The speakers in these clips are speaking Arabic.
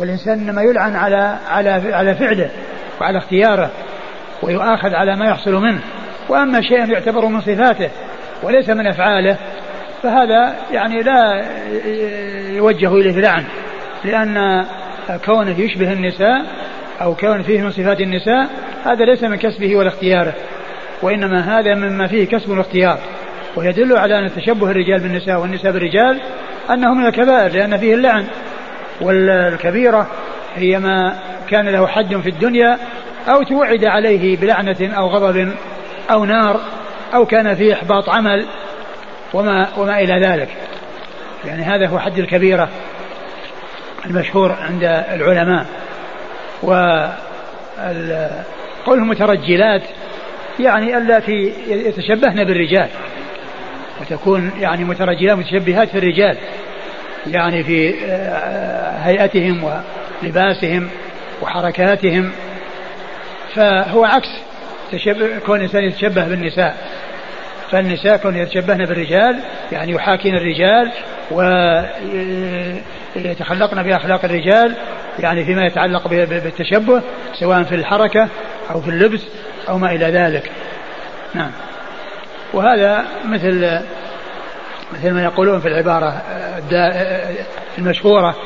والإنسان إنما يلعن على على على فعله وعلى اختياره ويؤاخذ على ما يحصل منه. وأما شيء يعتبر من صفاته وليس من أفعاله فهذا يعني لا يوجه إليه لعن لأن كونه يشبه النساء أو كون فيه من صفات النساء هذا ليس من كسبه ولا اختياره وإنما هذا مما فيه كسب واختيار ويدل على أن تشبه الرجال بالنساء والنساء بالرجال أنه من الكبائر لأن فيه اللعن. والكبيرة هي ما كان له حد في الدنيا أو توعد عليه بلعنة أو غضب أو نار أو كان فيه إحباط عمل وما وما إلى ذلك. يعني هذا هو حد الكبيرة المشهور عند العلماء. و قوله مترجلات يعني اللاتي يتشبهن بالرجال وتكون يعني مترجلات متشبهات في الرجال. يعني في آه، هيئتهم ولباسهم وحركاتهم. فهو عكس تشبه كون الإنسان يتشبه بالنساء. فالنساء كون يتشبهن بالرجال يعني يحاكين الرجال ويتخلقن بأخلاق الرجال يعني فيما يتعلق بالتشبه سواء في الحركة أو في اللبس أو ما إلى ذلك. نعم. وهذا مثل مثل ما يقولون في العبارة المشهورة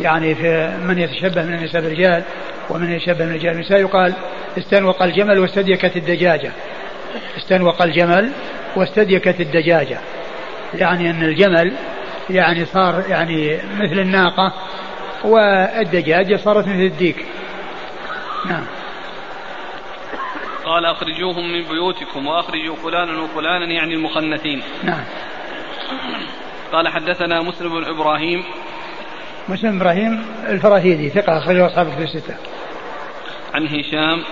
يعني في من يتشبه من النساء بالرجال ومن يتشبه من الرجال بالنساء يقال استنوق الجمل واستديكت الدجاجة. استنوق الجمل واستديكت الدجاجة. يعني أن الجمل يعني صار يعني مثل الناقة والدجاجة صارت مثل الديك. نعم. قال أخرجوهم من بيوتكم وأخرجوا فلانا وفلانا يعني المخنثين. نعم. قال حدثنا مسلم بن إبراهيم. مسلم إبراهيم الفراهيدي ثقة أخرجه أصحاب في الستة. عن هشام.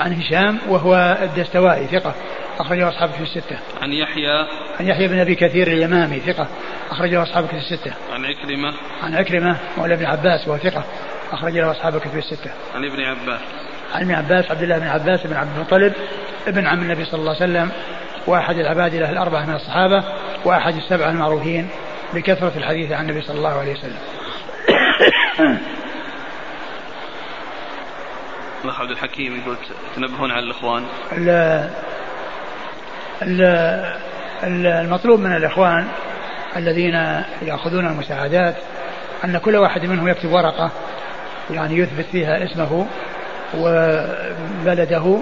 عن هشام وهو الدستوائي ثقة أخرجه أصحاب في الستة. عن يحيى. عن يحيى بن أبي كثير اليمامي ثقة أخرجه أصحاب في الستة. عن عكرمة. عن عكرمة مولى ابن عباس وهو ثقة أخرجه أصحاب في الستة. عن ابن عباس. عن ابن عباس عبد الله بن عباس بن عبد المطلب ابن عم النبي صلى الله عليه وسلم وأحد العبادلة الأربعة من الصحابة وأحد السبعة المعروفين. بكثرة الحديث عن النبي صلى الله عليه وسلم. الاخ عبد الحكيم يقول تنبهون على الإخوان المطلوب من الإخوان الذين يأخذون المساعدات أن كل واحد منهم يكتب ورقة يعني يثبت فيها اسمه وبلده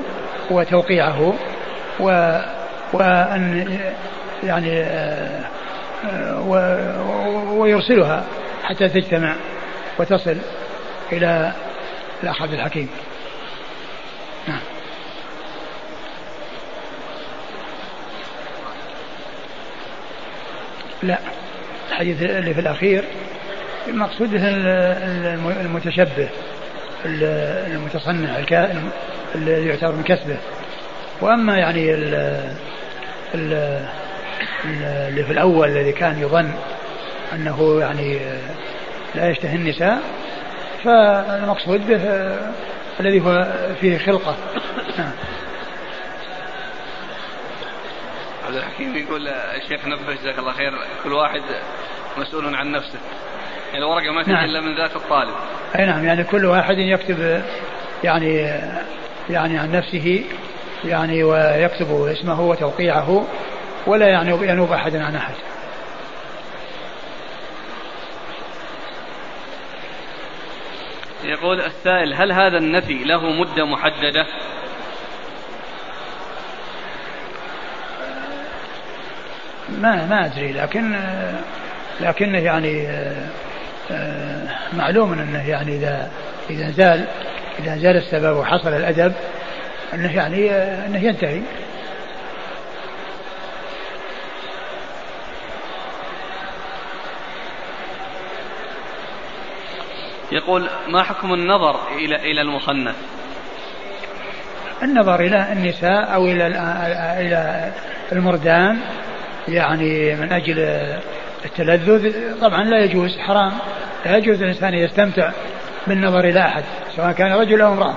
وتوقيعه و وأن يعني ويرسلها حتى تجتمع وتصل إلى الأخ عبد الحكيم. نعم. لا. الحديث اللي في الأخير المقصود به المتشبه المتصنع الذي يعتبر من كسبه. وأما يعني ال ال اللي في الأول الذي كان يظن أنه يعني لا يشتهي النساء فالمقصود به الذي هو فيه خلقة. عبد الحكيم يقول الشيخ نبه جزاك الله خير كل واحد مسؤول عن نفسه. يعني الورقة ما تجي نعم. إلا من ذات الطالب. أي نعم يعني كل واحد يكتب يعني يعني عن نفسه يعني ويكتب اسمه وتوقيعه. ولا يعني ينوب أحد عن أحد. يقول السائل هل هذا النفي له مدة محددة؟ ما ما أدري لكن لكنه يعني معلوم أنه يعني إذا إذا زال إذا زال السبب وحصل الأدب أنه يعني أنه ينتهي. يقول ما حكم النظر إلى إلى المخنث؟ النظر إلى النساء أو إلى إلى المردان يعني من أجل التلذذ طبعا لا يجوز حرام لا يجوز الإنسان يستمتع بالنظر إلى أحد سواء كان رجل أو امرأة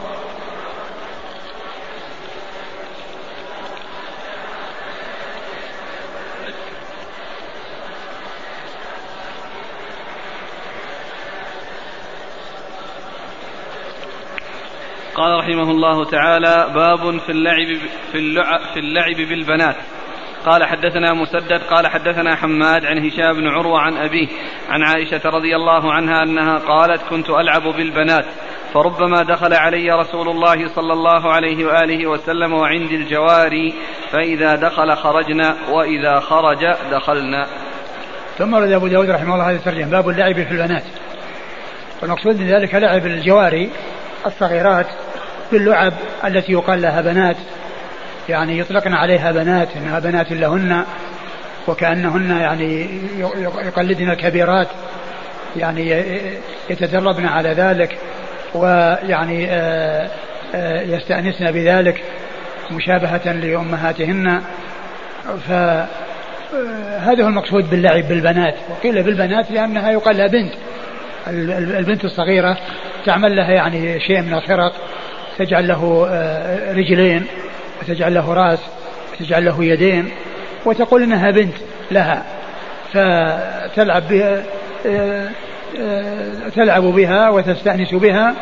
رحمه الله تعالى باب في اللعب في اللعب, في اللعب بالبنات. قال حدثنا مسدد قال حدثنا حماد عن هشام بن عروة عن أبيه عن عائشة رضي الله عنها أنها قالت كنت ألعب بالبنات فربما دخل علي رسول الله صلى الله عليه وآله وسلم وعندي الجواري فإذا دخل خرجنا وإذا خرج دخلنا. ثم رد أبو داود رحمه الله هذا الترجمة باب اللعب في البنات. والمقصود من ذلك لعب الجواري الصغيرات باللعب التي يقال لها بنات. يعني يطلقن عليها بنات إنها بنات لهن وكأنهن يعني يقلدن الكبيرات. يعني يتدربن على ذلك ويعني آه، آه، يستأنسن بذلك مشابهة لأمهاتهن. فهذا آه، هو المقصود باللعب بالبنات. وقيل بالبنات لأنها يقال لها بنت. البنت الصغيرة تعمل لها يعني شيء من الخرق. تجعل له رجلين وتجعل له راس وتجعل له يدين وتقول إنها بنت لها فتلعب بها تلعب بها وتستأنس بها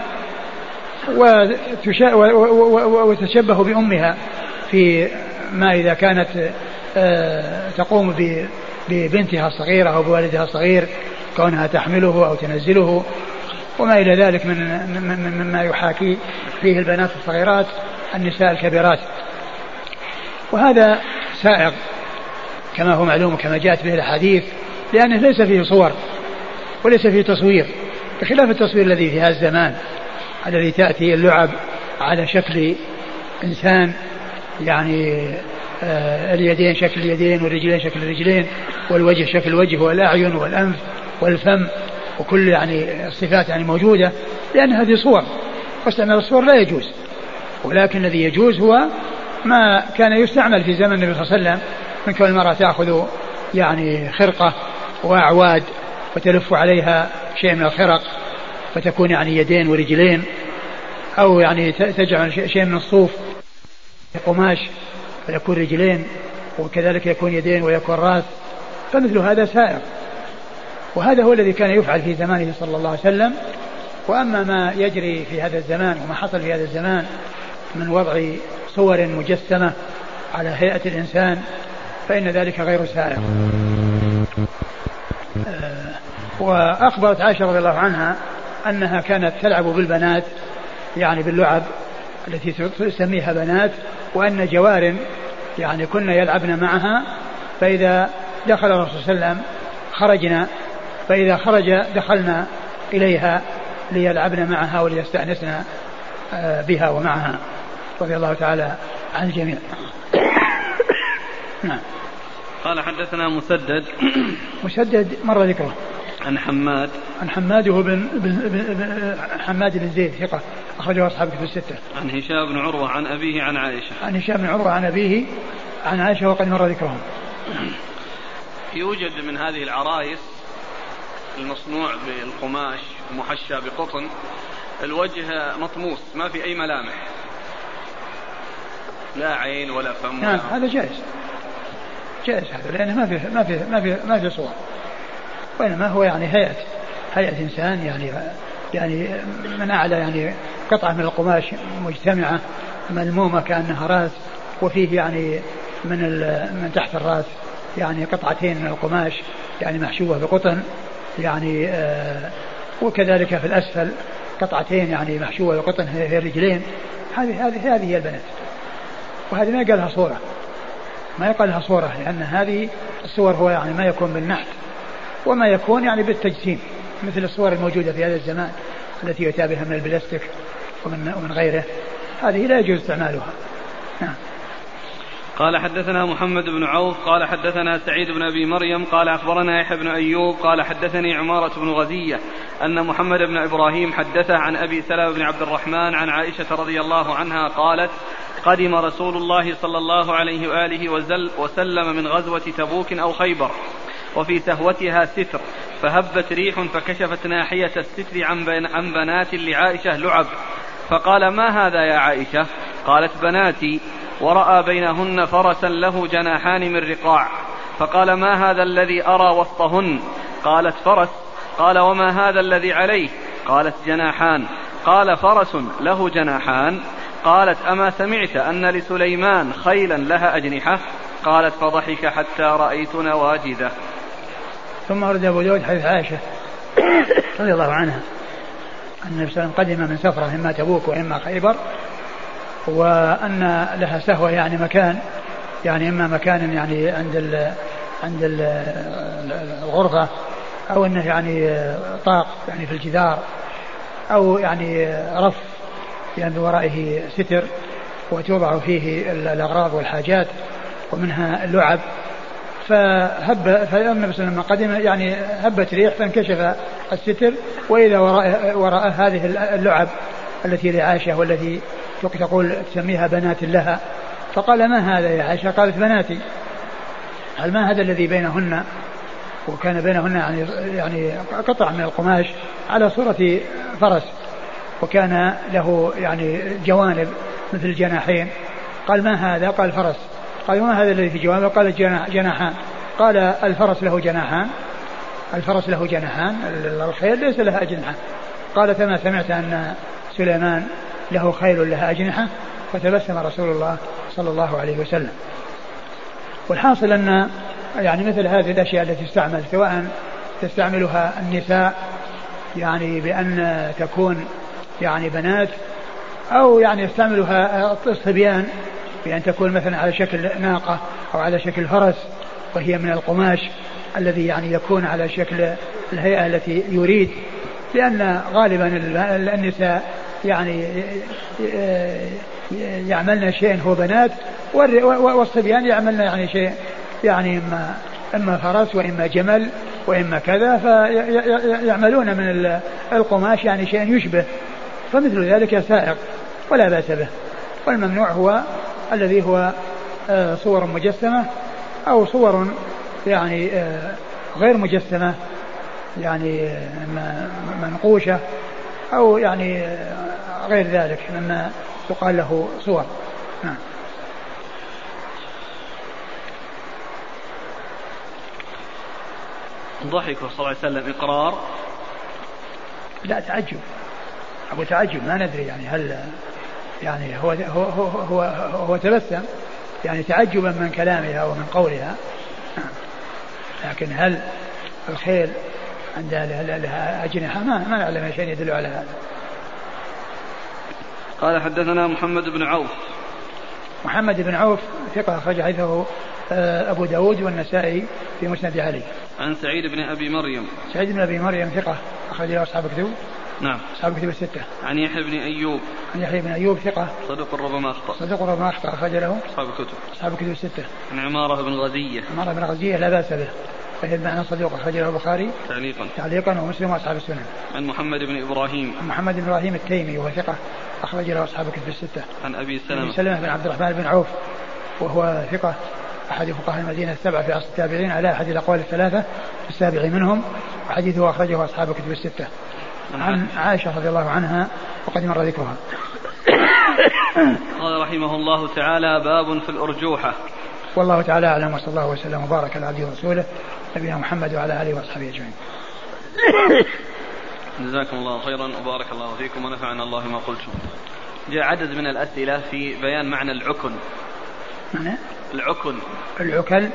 وتشبه بأمها في ما إذا كانت آه، تقوم ببنتها الصغيرة أو بوالدها الصغير كونها تحمله أو تنزله. وما إلى ذلك من مما يحاكي فيه البنات الصغيرات النساء الكبيرات. وهذا سائغ كما هو معلوم كما جاءت به الأحاديث لأنه ليس فيه صور وليس فيه تصوير بخلاف التصوير الذي في هذا الزمان الذي تأتي اللعب على شكل إنسان يعني آه اليدين شكل اليدين والرجلين شكل الرجلين والوجه شكل الوجه والأعين والأنف والفم وكل يعني الصفات يعني موجودة لأن هذه صور. واستعمال الصور لا يجوز. ولكن الذي يجوز هو ما كان يستعمل في زمن النبي صلى الله عليه وسلم من كون المرأة تأخذ يعني خرقة وأعواد وتلف عليها شيء من الخرق فتكون يعني يدين ورجلين أو يعني تجعل شيء من الصوف قماش فيكون رجلين وكذلك يكون يدين ويكون راس فمثل هذا سائر. وهذا هو الذي كان يفعل في زمانه صلى الله عليه وسلم. وأما ما يجري في هذا الزمان وما حصل في هذا الزمان من وضع صور مجسمة على هيئة الإنسان فإن ذلك غير سائر آه، وأخبرت عائشة رضي الله عنها أنها كانت تلعب بالبنات يعني باللعب التي تسميها بنات وأن جوار يعني كنا يلعبن معها فإذا دخل الرسول صلى الله عليه وسلم خرجنا فإذا خرج دخلنا إليها ليلعبن معها وليستأنسن آه، بها ومعها رضي الله تعالى عن الجميع نعم قال حدثنا مسدد مسدد مر ذكره عن حماد عن حماد هو بن, بن, بن حماد بن زيد ثقة أخرجه أصحاب في الستة. عن هشام بن عروة عن أبيه عن عائشة. عن هشام بن عروة عن أبيه عن عائشة وقد مر ذكرهم. يوجد من هذه العرايس المصنوع بالقماش محشى بقطن الوجه مطموس ما في أي ملامح. لا عين ولا فم نعم هذا جائز. جائز هذا لأنه ما في ما في ما في ما في صور. وإنما هو يعني هيئة هيئة إنسان يعني يعني من أعلى يعني قطعة من القماش مجتمعة ملمومة كأنها رأس وفيه يعني من من تحت الرأس يعني قطعتين من القماش يعني محشوة بقطن. يعني آه وكذلك في الأسفل قطعتين يعني محشوة بقطن هي الرجلين هذه هذه هذه هي البنات. وهذه ما يقال لها صورة. ما يقال لها صورة لأن هذه الصور هو يعني ما يكون بالنحت وما يكون يعني بالتجسيم مثل الصور الموجودة في هذا الزمان التي يؤتى بها من البلاستيك ومن ومن غيره. هذه لا يجوز استعمالها. نعم. قال حدثنا محمد بن عوف قال حدثنا سعيد بن أبي مريم قال أخبرنا يحيى بن أيوب قال حدثني عمارة بن غزية أن محمد بن إبراهيم حدثه عن أبي سلمة بن عبد الرحمن عن عائشة رضي الله عنها قالت قدم رسول الله صلى الله عليه وآله وسلم من غزوة تبوك أو خيبر وفي سهوتها ستر فهبت ريح فكشفت ناحية الستر عن عن بنات لعائشة لعب فقال ما هذا يا عائشة؟ قالت بناتي ورأى بينهن فرسا له جناحان من رقاع. فقال ما هذا الذي أرى وسطهن؟ قالت فرس. قال وما هذا الذي عليه؟ قالت جناحان. قال فرس له جناحان. قالت أما سمعت أن لسليمان خيلا لها أجنحة؟ قالت فضحك حتى رأيت نواجذه. ثم ورد أبو داود حديث عائشة رضي الله عنها أن النبي صلى الله عليه وسلم قدم من سفرة إما تبوك وإما خيبر وأن لها سهوة يعني مكان يعني إما مكان يعني عند ال عند ال الغرفة أو أنه يعني طاق يعني في الجدار أو يعني رف يعني بورائه ستر وتوضع فيه الأغراض والحاجات ومنها اللعب. فهب فالنبي صلى وسلم قدم يعني هبت ريح فانكشف الستر واذا وراء وراء هذه اللعب التي لعائشه والتي تقول تسميها بنات لها. فقال ما هذا يا عائشة؟ قالت بناتي. هل ما هذا الذي بينهن؟ وكان بينهن يعني يعني قطع من القماش على صورة فرس. وكان له يعني جوانب مثل الجناحين. قال ما هذا؟ قال فرس. قال ما هذا الذي في جوانبه؟ قال جناحان. قال الفرس له جناحان. الفرس له جناحان. الخيل ليس لها أجنحة قال كما سمعت أن سليمان له خيل لها أجنحة فتبسم رسول الله صلى الله عليه وسلم. والحاصل أن يعني مثل هذه الأشياء التي تستعمل سواء تستعملها النساء يعني بأن تكون يعني بنات أو يعني يستعملها الصبيان بأن تكون مثلا على شكل ناقة أو على شكل فرس وهي من القماش الذي يعني يكون على شكل الهيئة التي يريد لأن غالبا النساء يعني يعملن شيء هو بنات والصبيان يعملن يعني شيء يعني إما إما فرس وإما جمل وإما كذا فيعملون من القماش يعني شيء يشبه. فمثل ذلك سائق ولا بأس به. والممنوع هو الذي هو آه، صور مجسمة أو صور يعني آه، غير مجسمة يعني آه، منقوشة. أو يعني غير ذلك مما يقال له صور. نعم. ضحك صلى الله عليه وسلم إقرار. لا تعجب. أبو تعجب ما ندري يعني هل يعني هو هو هو هو, هو تبسم يعني تعجبا من كلامها ومن قولها. لكن هل الخيل عندها لها أجنحة. ما ما نعلم شيء يدل على هذا. قال حدثنا محمد بن عوف. محمد بن عوف ثقة أخرج حديثه آه، أبو داود والنسائي في مسند علي. عن سعيد بن أبي مريم. سعيد بن أبي مريم ثقة أخرج له أصحاب الكتب. نعم. أصحاب الكتب الستة. عن يحيى بن أيوب. عن يحيى بن أيوب ثقة. صدق ربما أخطأ. صدق ربما أخطأ أخرج له. أصحاب الكتب. أصحاب الكتب الستة. عن عمارة بن غزية. عمارة بن غزية لا بأس به. فهي المعنى صدوق أخرج له البخاري تعليقا. تعليقا ومسلم وأصحاب السنن عن محمد بن إبراهيم. عن محمد بن إبراهيم التيمي وهو ثقة أخرج له أصحاب الكتب الستة. عن أبي سلمة أبي سلمة. بن عبد الرحمن بن عوف وهو ثقة أحد فقهاء المدينة السبعة في عصر التابعين على أحد الأقوال الثلاثة السابع منهم وحديثه أخرجه أصحاب الكتب الستة. عن عائشة رضي الله عنها وقد مر ذكرها. قال رحمه الله تعالى باب في الأرجوحة. والله تعالى أعلم وصلى الله وسلم وبارك على عبده ورسوله. نبينا محمد وعلى آله وأصحابه أجمعين. جزاكم الله خيرا وبارك الله فيكم ونفعنا الله ما قلتم. جاء عدد من الأسئلة في بيان معنى العكن. معنى؟ العكن. العكن.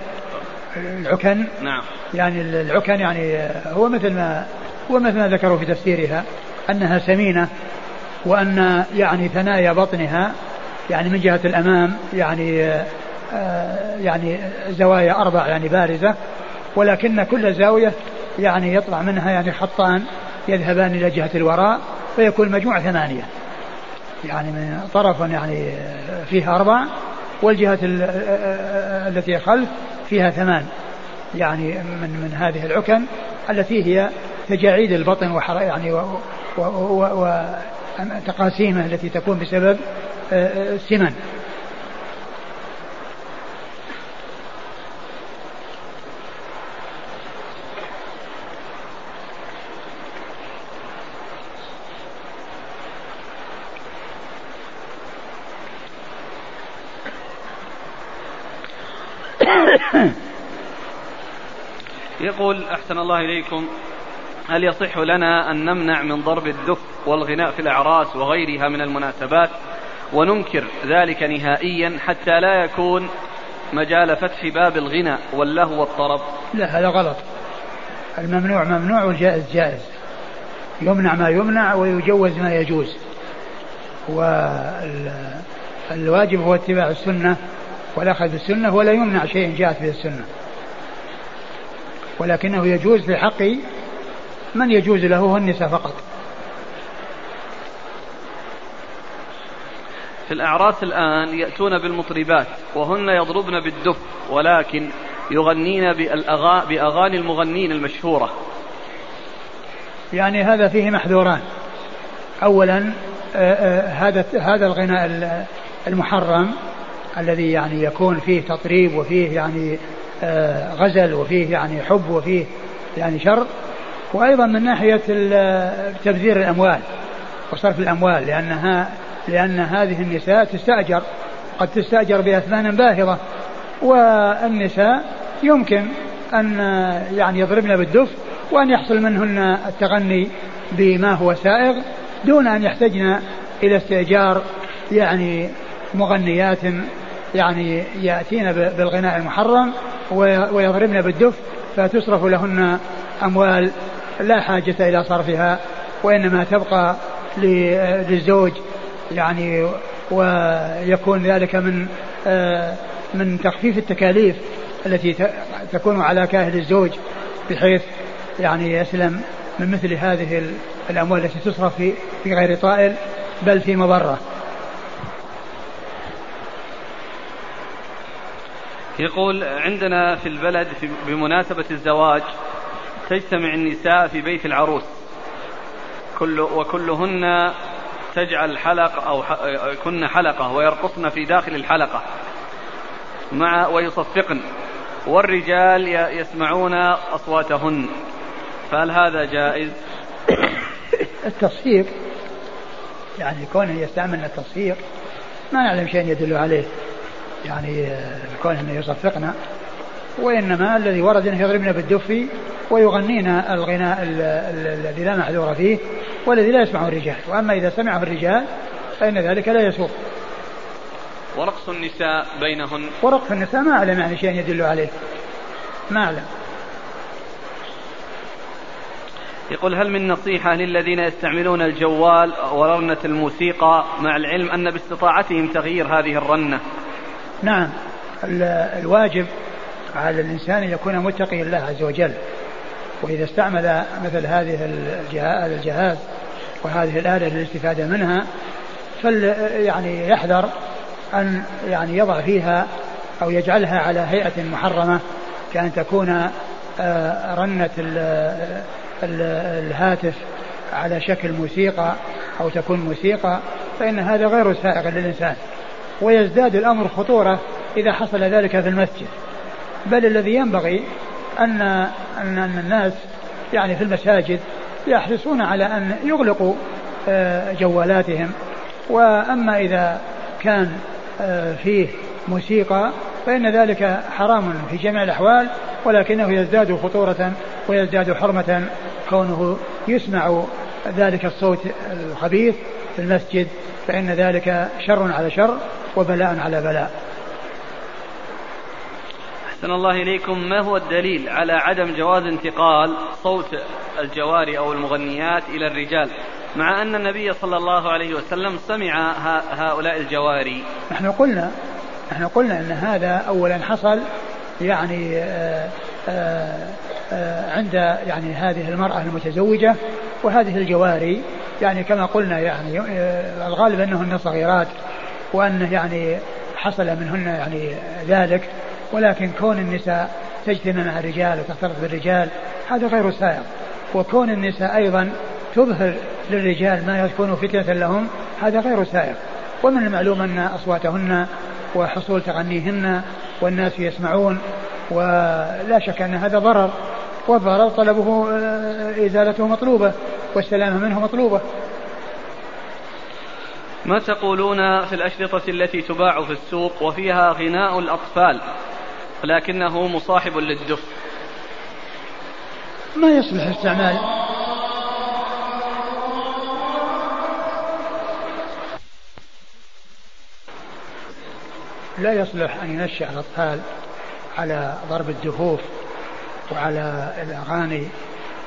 العكن. نعم. يعني العكن يعني هو مثل ما هو مثل ما ذكروا في تفسيرها أنها سمينة وأن يعني ثنايا بطنها يعني من جهة الأمام يعني آه يعني زوايا أربع يعني بارزة ولكن كل زاوية يعني يطلع منها يعني خطان يذهبان إلى جهة الوراء فيكون المجموع ثمانية. يعني من طرف يعني فيها أربع والجهة التي خلف فيها ثمان. يعني من من هذه العكن التي هي تجاعيد البطن وحر يعني وتقاسيمه التي تكون بسبب السمن. يقول أحسن الله إليكم هل يصح لنا أن نمنع من ضرب الدف والغناء في الأعراس وغيرها من المناسبات وننكر ذلك نهائيا حتى لا يكون مجال فتح باب الغنى واللهو والطرب؟ لا هذا غلط. الممنوع ممنوع والجائز جائز. يمنع ما يمنع ويجوز ما يجوز. والواجب هو اتباع السنة والأخذ بالسنة ولا يمنع شيء جاءت به السنة. ولكنه يجوز في حق من يجوز له هو النساء فقط. في الأعراس الآن يأتون بالمطربات وهن يضربن بالدف ولكن يغنين بأغاني المغنين المشهورة. يعني هذا فيه محذوران. أولا هذا هذا الغناء المحرم الذي يعني يكون فيه تطريب وفيه يعني غزل وفيه يعني حب وفيه يعني شر. وأيضا من ناحية تبذير الأموال وصرف الأموال لأنها لأن هذه النساء تستأجر قد تستأجر بأثمان باهظة. والنساء يمكن أن يعني يضربن بالدف وأن يحصل منهن التغني بما هو سائغ دون أن يحتجن إلى استئجار يعني مغنيات يعني يأتين بالغناء المحرم. ويضربن بالدف فتصرف لهن أموال لا حاجة إلى صرفها وإنما تبقى للزوج يعني ويكون ذلك من آه، من تخفيف التكاليف التي تكون على كاهل الزوج بحيث يعني يسلم من مثل هذه الأموال التي تصرف في غير طائل بل في مضرة. يقول عندنا في البلد في بمناسبة الزواج تجتمع النساء في بيت العروس. كل وكلهن تجعل حلقة أو كن حلقة ويرقصن في داخل الحلقة مع ويصفقن. والرجال يسمعون أصواتهن. فهل هذا جائز؟ التصفيق يعني كونه يستعمل التصفيق ما نعلم شيء يدل عليه. يعني كونه يصفقنا وإنما الذي ورد أنه يضربن بالدف ويغنين الغناء الذي لا محذور فيه والذي لا يسمعه الرجال. وأما إذا سمعه الرجال فإن ذلك لا يسوق. ورقص النساء بينهن. ورقص النساء ما أعلم يعني شيء يدل عليه. ما أعلم. يقول هل من نصيحة للذين يستعملون الجوال ورنة الموسيقى مع العلم أن باستطاعتهم تغيير هذه الرنة؟ نعم. الواجب على الإنسان أن يكون متقي الله عز وجل. وإذا استعمل مثل هذه الجهاز وهذه الآلة للاستفادة منها فل يعني يحذر أن يعني يضع فيها أو يجعلها على هيئة محرمة كأن تكون آه، رنة الهاتف على شكل موسيقى أو تكون موسيقى فإن هذا غير سائغ للإنسان. ويزداد الأمر خطورة إذا حصل ذلك في المسجد. بل الذي ينبغي أن أن الناس يعني في المساجد يحرصون على أن يغلقوا آه، جوالاتهم. وأما إذا كان آه، فيه موسيقى فإن ذلك حرام في جميع الأحوال ولكنه يزداد خطورة ويزداد حرمة كونه يسمع ذلك الصوت الخبيث في المسجد فإن ذلك شر على شر. وبلاء على بلاء. أحسن الله إليكم. ما هو الدليل على عدم جواز انتقال صوت الجواري أو المغنيات إلى الرجال؟ مع أن النبي صلى الله عليه وسلم سمع هؤلاء الجواري. نحن قلنا نحن قلنا أن هذا أولا حصل يعني آآ آه، آآ آه، آه، عند يعني هذه المرأة المتزوجة وهذه الجواري. يعني كما قلنا يعني الغالب أنهن صغيرات. وأنه يعني حصل منهن يعني ذلك ولكن كون النساء تجتمع مع الرجال وتختلط بالرجال هذا غير سائغ وكون النساء أيضا تظهر للرجال ما يكون فتنة لهم هذا غير سائغ ومن المعلوم أن أصواتهن وحصول تغنيهن والناس يسمعون ولا شك أن هذا ضرر. والضرر طلبه آه، إزالته مطلوبة والسلامة منه مطلوبة. ما تقولون في الأشرطة التي تباع في السوق وفيها غناء الأطفال لكنه مصاحب للدف؟ ما يصلح استعمال؟ لا يصلح أن ينشأ الأطفال على ضرب الدفوف وعلى الأغاني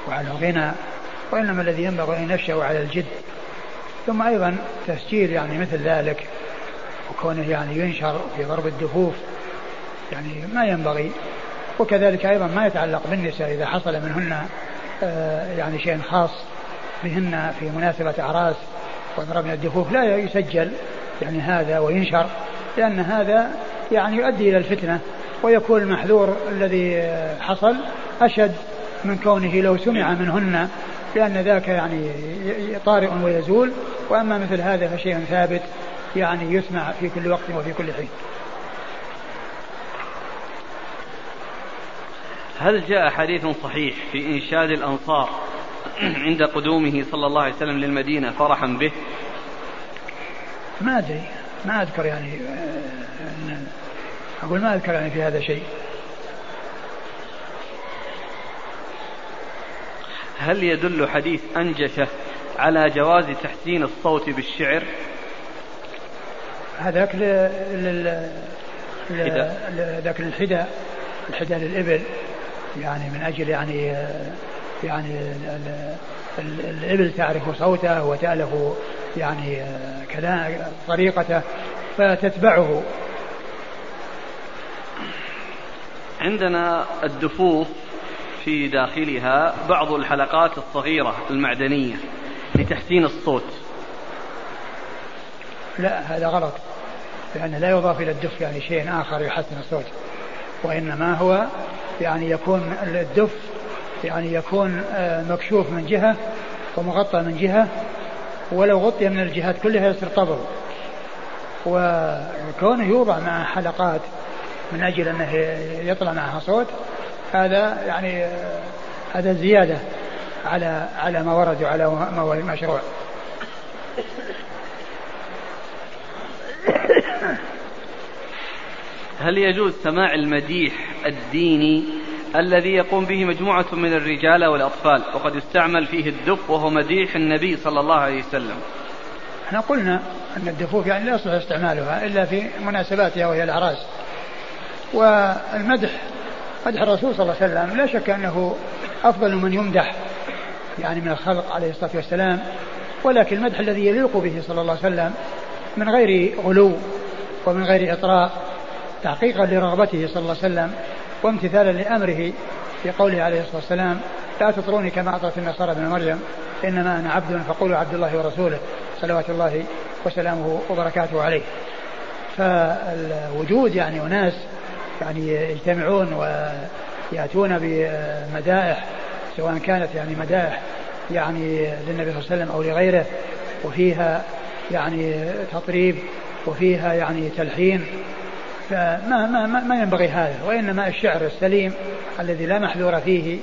وعلى الغنى وإنما الذي ينبغي أن ينشأ على الجد. ثم أيضا تسجيل يعني مثل ذلك وكونه يعني ينشر في ضرب الدفوف يعني ما ينبغي. وكذلك أيضا ما يتعلق بالنساء إذا حصل منهن آه، يعني شيء خاص بهن في مناسبة أعراس وضربنا الدفوف لا يسجل يعني هذا وينشر لأن هذا يعني يؤدي إلى الفتنة. ويكون المحذور الذي حصل أشد من كونه لو سمع منهن لأن ذاك يعني طارئ ويزول وأما مثل هذا فشيء ثابت يعني يسمع في كل وقت وفي كل حين. هل جاء حديث صحيح في إنشاد الأنصار عند قدومه صلى الله عليه وسلم للمدينة فرحا به؟ ما أدري ما أذكر يعني آه، أقول ما أذكر يعني في هذا شيء. هل يدل حديث أنجشة على جواز تحسين الصوت بالشعر؟ هذاك ذاك الحدى الحدى للإبل يعني من أجل يعني يعني الإبل تعرف صوته وتألف يعني كلام طريقته فتتبعه. عندنا الدفوف في داخلها بعض الحلقات الصغيرة المعدنية لتحسين الصوت. لا هذا غلط لأن لا يضاف إلى الدف يعني شيء آخر يحسن الصوت وإنما هو يعني يكون الدف يعني يكون آه، مكشوف من جهة ومغطى من جهة ولو غطي من الجهات كلها يصير طبل. وكونه يوضع مع حلقات من أجل أنه يطلع معها صوت هذا يعني هذا زيادة على على ما ورد وعلى ما هو مشروع هل يجوز سماع المديح الديني الذي يقوم به مجموعة من الرجال والأطفال؟ وقد يستعمل فيه الدف وهو مديح النبي صلى الله عليه وسلم. إحنا قلنا أن الدفوف يعني لا يصلح استعمالها إلا في مناسباتها وهي الأعراس. والمدح مدح الرسول صلى الله عليه وسلم لا شك أنه أفضل من يمدح يعني من الخلق عليه الصلاة والسلام ولكن المدح الذي يليق به صلى الله عليه وسلم من غير غلو ومن غير إطراء تحقيقا لرغبته صلى الله عليه وسلم وامتثالا لأمره في قوله عليه الصلاة والسلام لا تطروني كما أطرت النصارى ابن مريم إنما أنا عبد فقولوا عبد الله ورسوله صلوات الله وسلامه وبركاته عليه. فالوجود يعني أناس يعني يجتمعون ويأتون بمدائح سواء كانت يعني مدائح يعني للنبي صلى الله عليه وسلم أو لغيره وفيها يعني تطريب وفيها يعني تلحين. فما ما ما, ينبغي هذا وإنما الشعر السليم الذي لا محذور فيه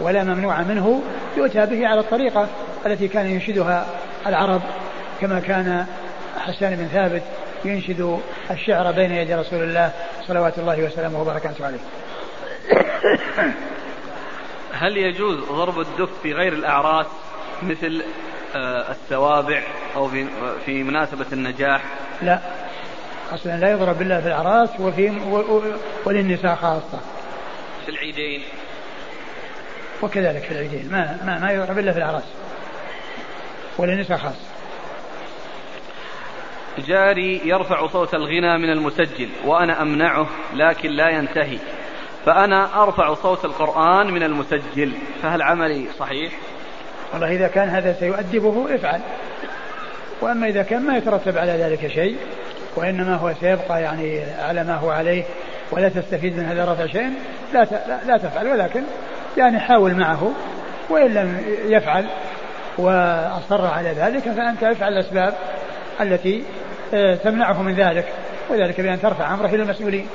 ولا ممنوع منه يؤتى به على الطريقة التي كان ينشدها العرب كما كان حسان بن ثابت ينشد الشعر بين يدي رسول الله صلوات الله وسلامه وبركاته عليه. هل يجوز ضرب الدف في غير الأعراس مثل آه، السوابع أو في, في مناسبة النجاح؟ لا. أصلا لا يضرب إلا في الأعراس وفي وللنساء خاصة. في العيدين. وكذلك في العيدين. ما ما, ما يضرب إلا في الأعراس وللنساء خاصة. جاري يرفع صوت الغنى من المسجل وأنا أمنعه لكن لا ينتهي. فأنا أرفع صوت القرآن من المسجل. فهل عملي صحيح؟ والله إذا كان هذا سيؤدبه افعل. وأما إذا كان ما يترتب على ذلك شيء وإنما هو سيبقى يعني على ما هو عليه ولا تستفيد من هذا رفع شيء لا لا تفعل. ولكن يعني حاول معه وإن لم يفعل وأصر على ذلك فأنت افعل الأسباب التي تمنعه من ذلك. وذلك بأن ترفع أمره إلى المسؤولين.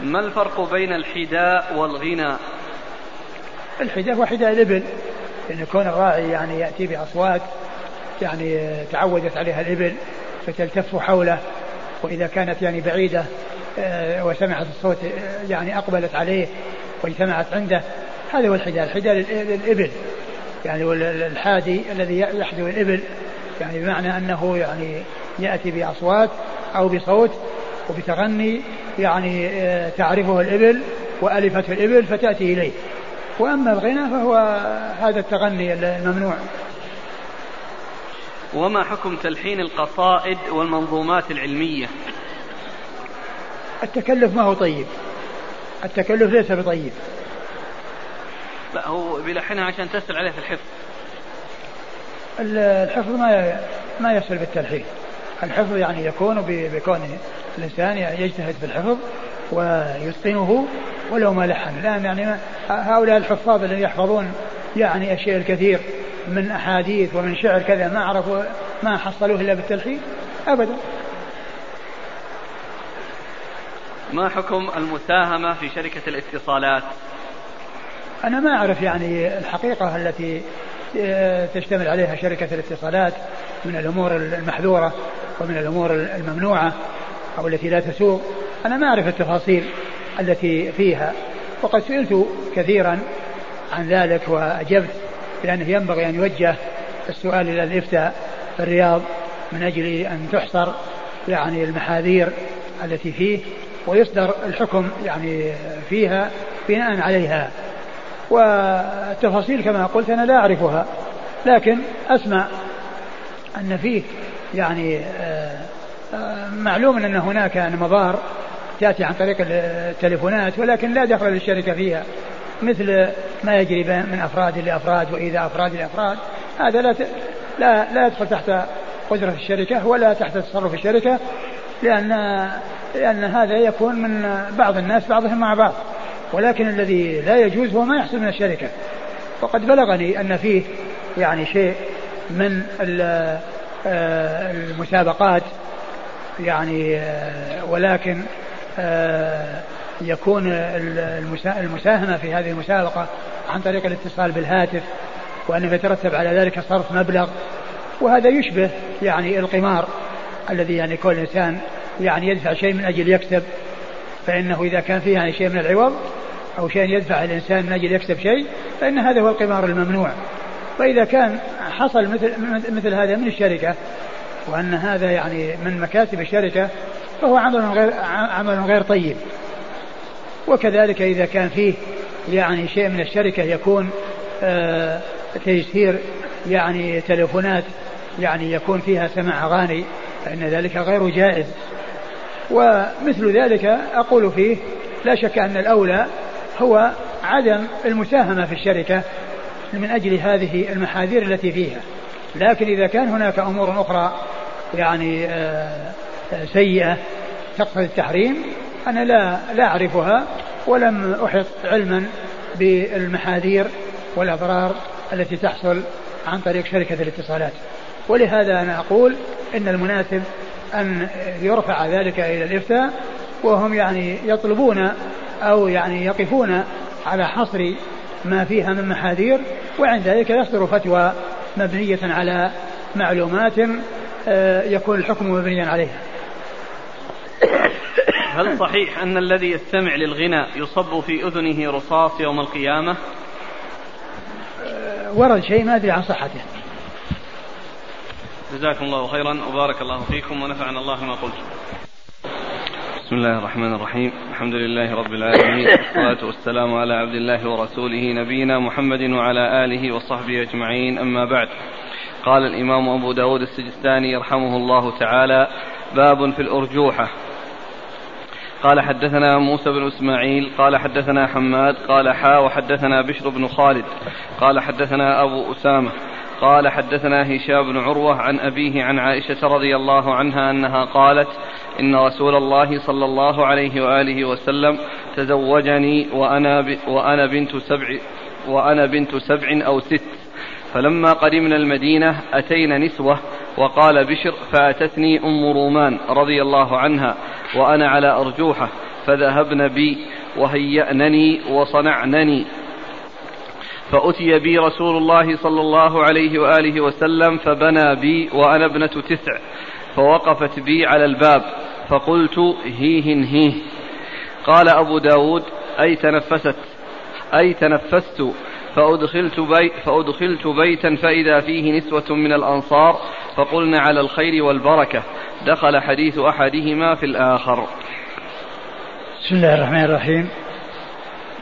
ما الفرق بين الحداء والغنى؟ الحداء هو حداء الإبل. أن يكون الراعي يعني يأتي بأصوات يعني تعودت عليها الإبل فتلتف حوله وإذا كانت يعني بعيدة آه، وسمعت الصوت آه، يعني أقبلت عليه واجتمعت عنده هذا هو الحداء. الحداء للإبل. يعني الحادي الذي يحدو الإبل يعني بمعنى أنه يعني يأتي بأصوات أو بصوت وبتغني يعني آه، تعرفه الإبل وألفته الإبل فتأتي إليه. وأما الغنى فهو هذا التغني الممنوع. وما حكم تلحين القصائد والمنظومات العلمية؟ التكلف ما هو طيب. التكلف ليس بطيب. لا هو بيلحنها عشان تسهل عليه في الحفظ. الحفظ ما ما يسهل بالتلحين الحفظ يعني يكون بكون الإنسان يجتهد في الحفظ ويتقنه ولو ما لحن. الآن يعني هؤلاء الحفاظ الذين يحفظون يعني الشيء الكثير من أحاديث ومن شعر كذا ما عرفوا ما حصلوه إلا بالتلحين أبدا. ما حكم المساهمة في شركة الاتصالات؟ أنا ما أعرف يعني الحقيقة التي تشتمل عليها شركة الاتصالات من الأمور المحذورة ومن الأمور الممنوعة أو التي لا تسوق. أنا ما أعرف التفاصيل التي فيها وقد سئلت كثيرا عن ذلك وأجبت لأنه ينبغي أن يوجه السؤال إلى الإفتاء في الرياض من أجل أن تحصر يعني المحاذير التي فيه ويصدر الحكم يعني فيها بناء عليها. والتفاصيل كما قلت أنا لا أعرفها لكن أسمع أن فيه يعني آه، آه، معلوم أن هناك مضار تأتي عن طريق التليفونات ولكن لا دخل للشركة فيها مثل ما يجري من أفراد لأفراد وإذا أفراد لأفراد. هذا لا لا لا يدخل تحت قدرة الشركة ولا تحت تصرف الشركة لأن لأن هذا يكون من بعض الناس بعضهم مع بعض. ولكن الذي لا يجوز هو ما يحصل من الشركة. وقد بلغني أن فيه يعني شيء من آه، المسابقات يعني آه، ولكن آه، يكون المساهمة في هذه المسابقة عن طريق الاتصال بالهاتف وأنه يترتب على ذلك صرف مبلغ. وهذا يشبه يعني القمار الذي يعني كل إنسان يعني يدفع شيء من أجل يكسب فإنه إذا كان فيه يعني شيء من العوض أو شيء يدفع الإنسان من أجل يكسب شيء فإن هذا هو القمار الممنوع. وإذا كان حصل مثل مثل هذا من الشركة وأن هذا يعني من مكاسب الشركة فهو عمل غير عمل غير طيب. وكذلك إذا كان فيه يعني شيء من الشركة يكون آه تيسير يعني تليفونات يعني يكون فيها سماع أغاني فإن ذلك غير جائز. ومثل ذلك أقول فيه لا شك أن الأولى هو عدم المساهمة في الشركة من أجل هذه المحاذير التي فيها. لكن إذا كان هناك أمور أخرى يعني آه، آه، سيئة تقتضي التحريم أنا لا لا أعرفها ولم أحط علما بالمحاذير والأضرار التي تحصل عن طريق شركة الاتصالات. ولهذا أنا أقول إن المناسب أن يرفع ذلك إلى الإفتاء وهم يعني يطلبون أو يعني يقفون على حصر ما فيها من محاذير وعند ذلك يصدر فتوى مبنية على معلومات آه، يكون الحكم مبنيا عليها. هل صحيح أن الذي يستمع للغنى يصب في أذنه رصاص يوم القيامة؟ آه، ورد شيء ما أدري عن صحته. جزاكم الله خيرا وبارك الله فيكم ونفعنا الله ما قلت بسم الله الرحمن الرحيم. الحمد لله رب العالمين والصلاة والسلام على عبد الله ورسوله نبينا محمد وعلى آله وصحبه أجمعين. أما بعد قال الإمام أبو داود السجستاني يرحمه الله تعالى باب في الأرجوحة. قال حدثنا موسى بن إسماعيل قال حدثنا حماد قال حا وحدثنا بشر بن خالد قال حدثنا أبو أسامة قال حدثنا هشام بن عروة عن أبيه عن عائشة رضي الله عنها أنها قالت إن رسول الله صلى الله عليه وآله وسلم تزوجني وأنا ب وأنا بنت سبع وأنا بنت سبع أو ست. فلما قدمنا المدينة أتينا نسوة وقال بشر فأتتني أم رومان رضي الله عنها وأنا على أرجوحة فذهبن بي وهيأنني وصنعنني. فأتي بي رسول الله صلى الله عليه وآله وسلم فبنى بي وأنا ابنة تسع فوقفت بي على الباب فقلت هيه هيه قال أبو داود أي تنفست؟ أي تنفست؟ فأدخلت, بي فأدخلت بيتا فإذا فيه نسوة من الأنصار فقلنا على الخير والبركة. دخل حديث أحدهما في الآخر. بسم الله الرحمن الرحيم.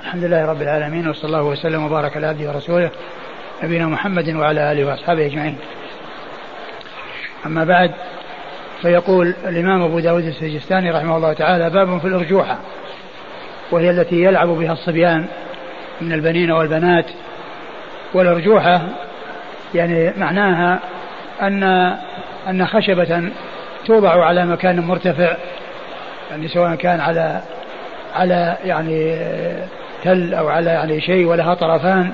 الحمد لله رب العالمين وصلى الله وسلم وبارك على عبده ورسوله نبينا محمد وعلى آله وأصحابه أجمعين. أما بعد فيقول الإمام أبو داود السجستاني رحمه الله تعالى باب في الأرجوحة وهي التي يلعب بها الصبيان من البنين والبنات والأرجوحة يعني معناها ان أن خشبة توضع على مكان مرتفع يعني سواء كان على على يعني تل أو على يعني شيء ولها طرفان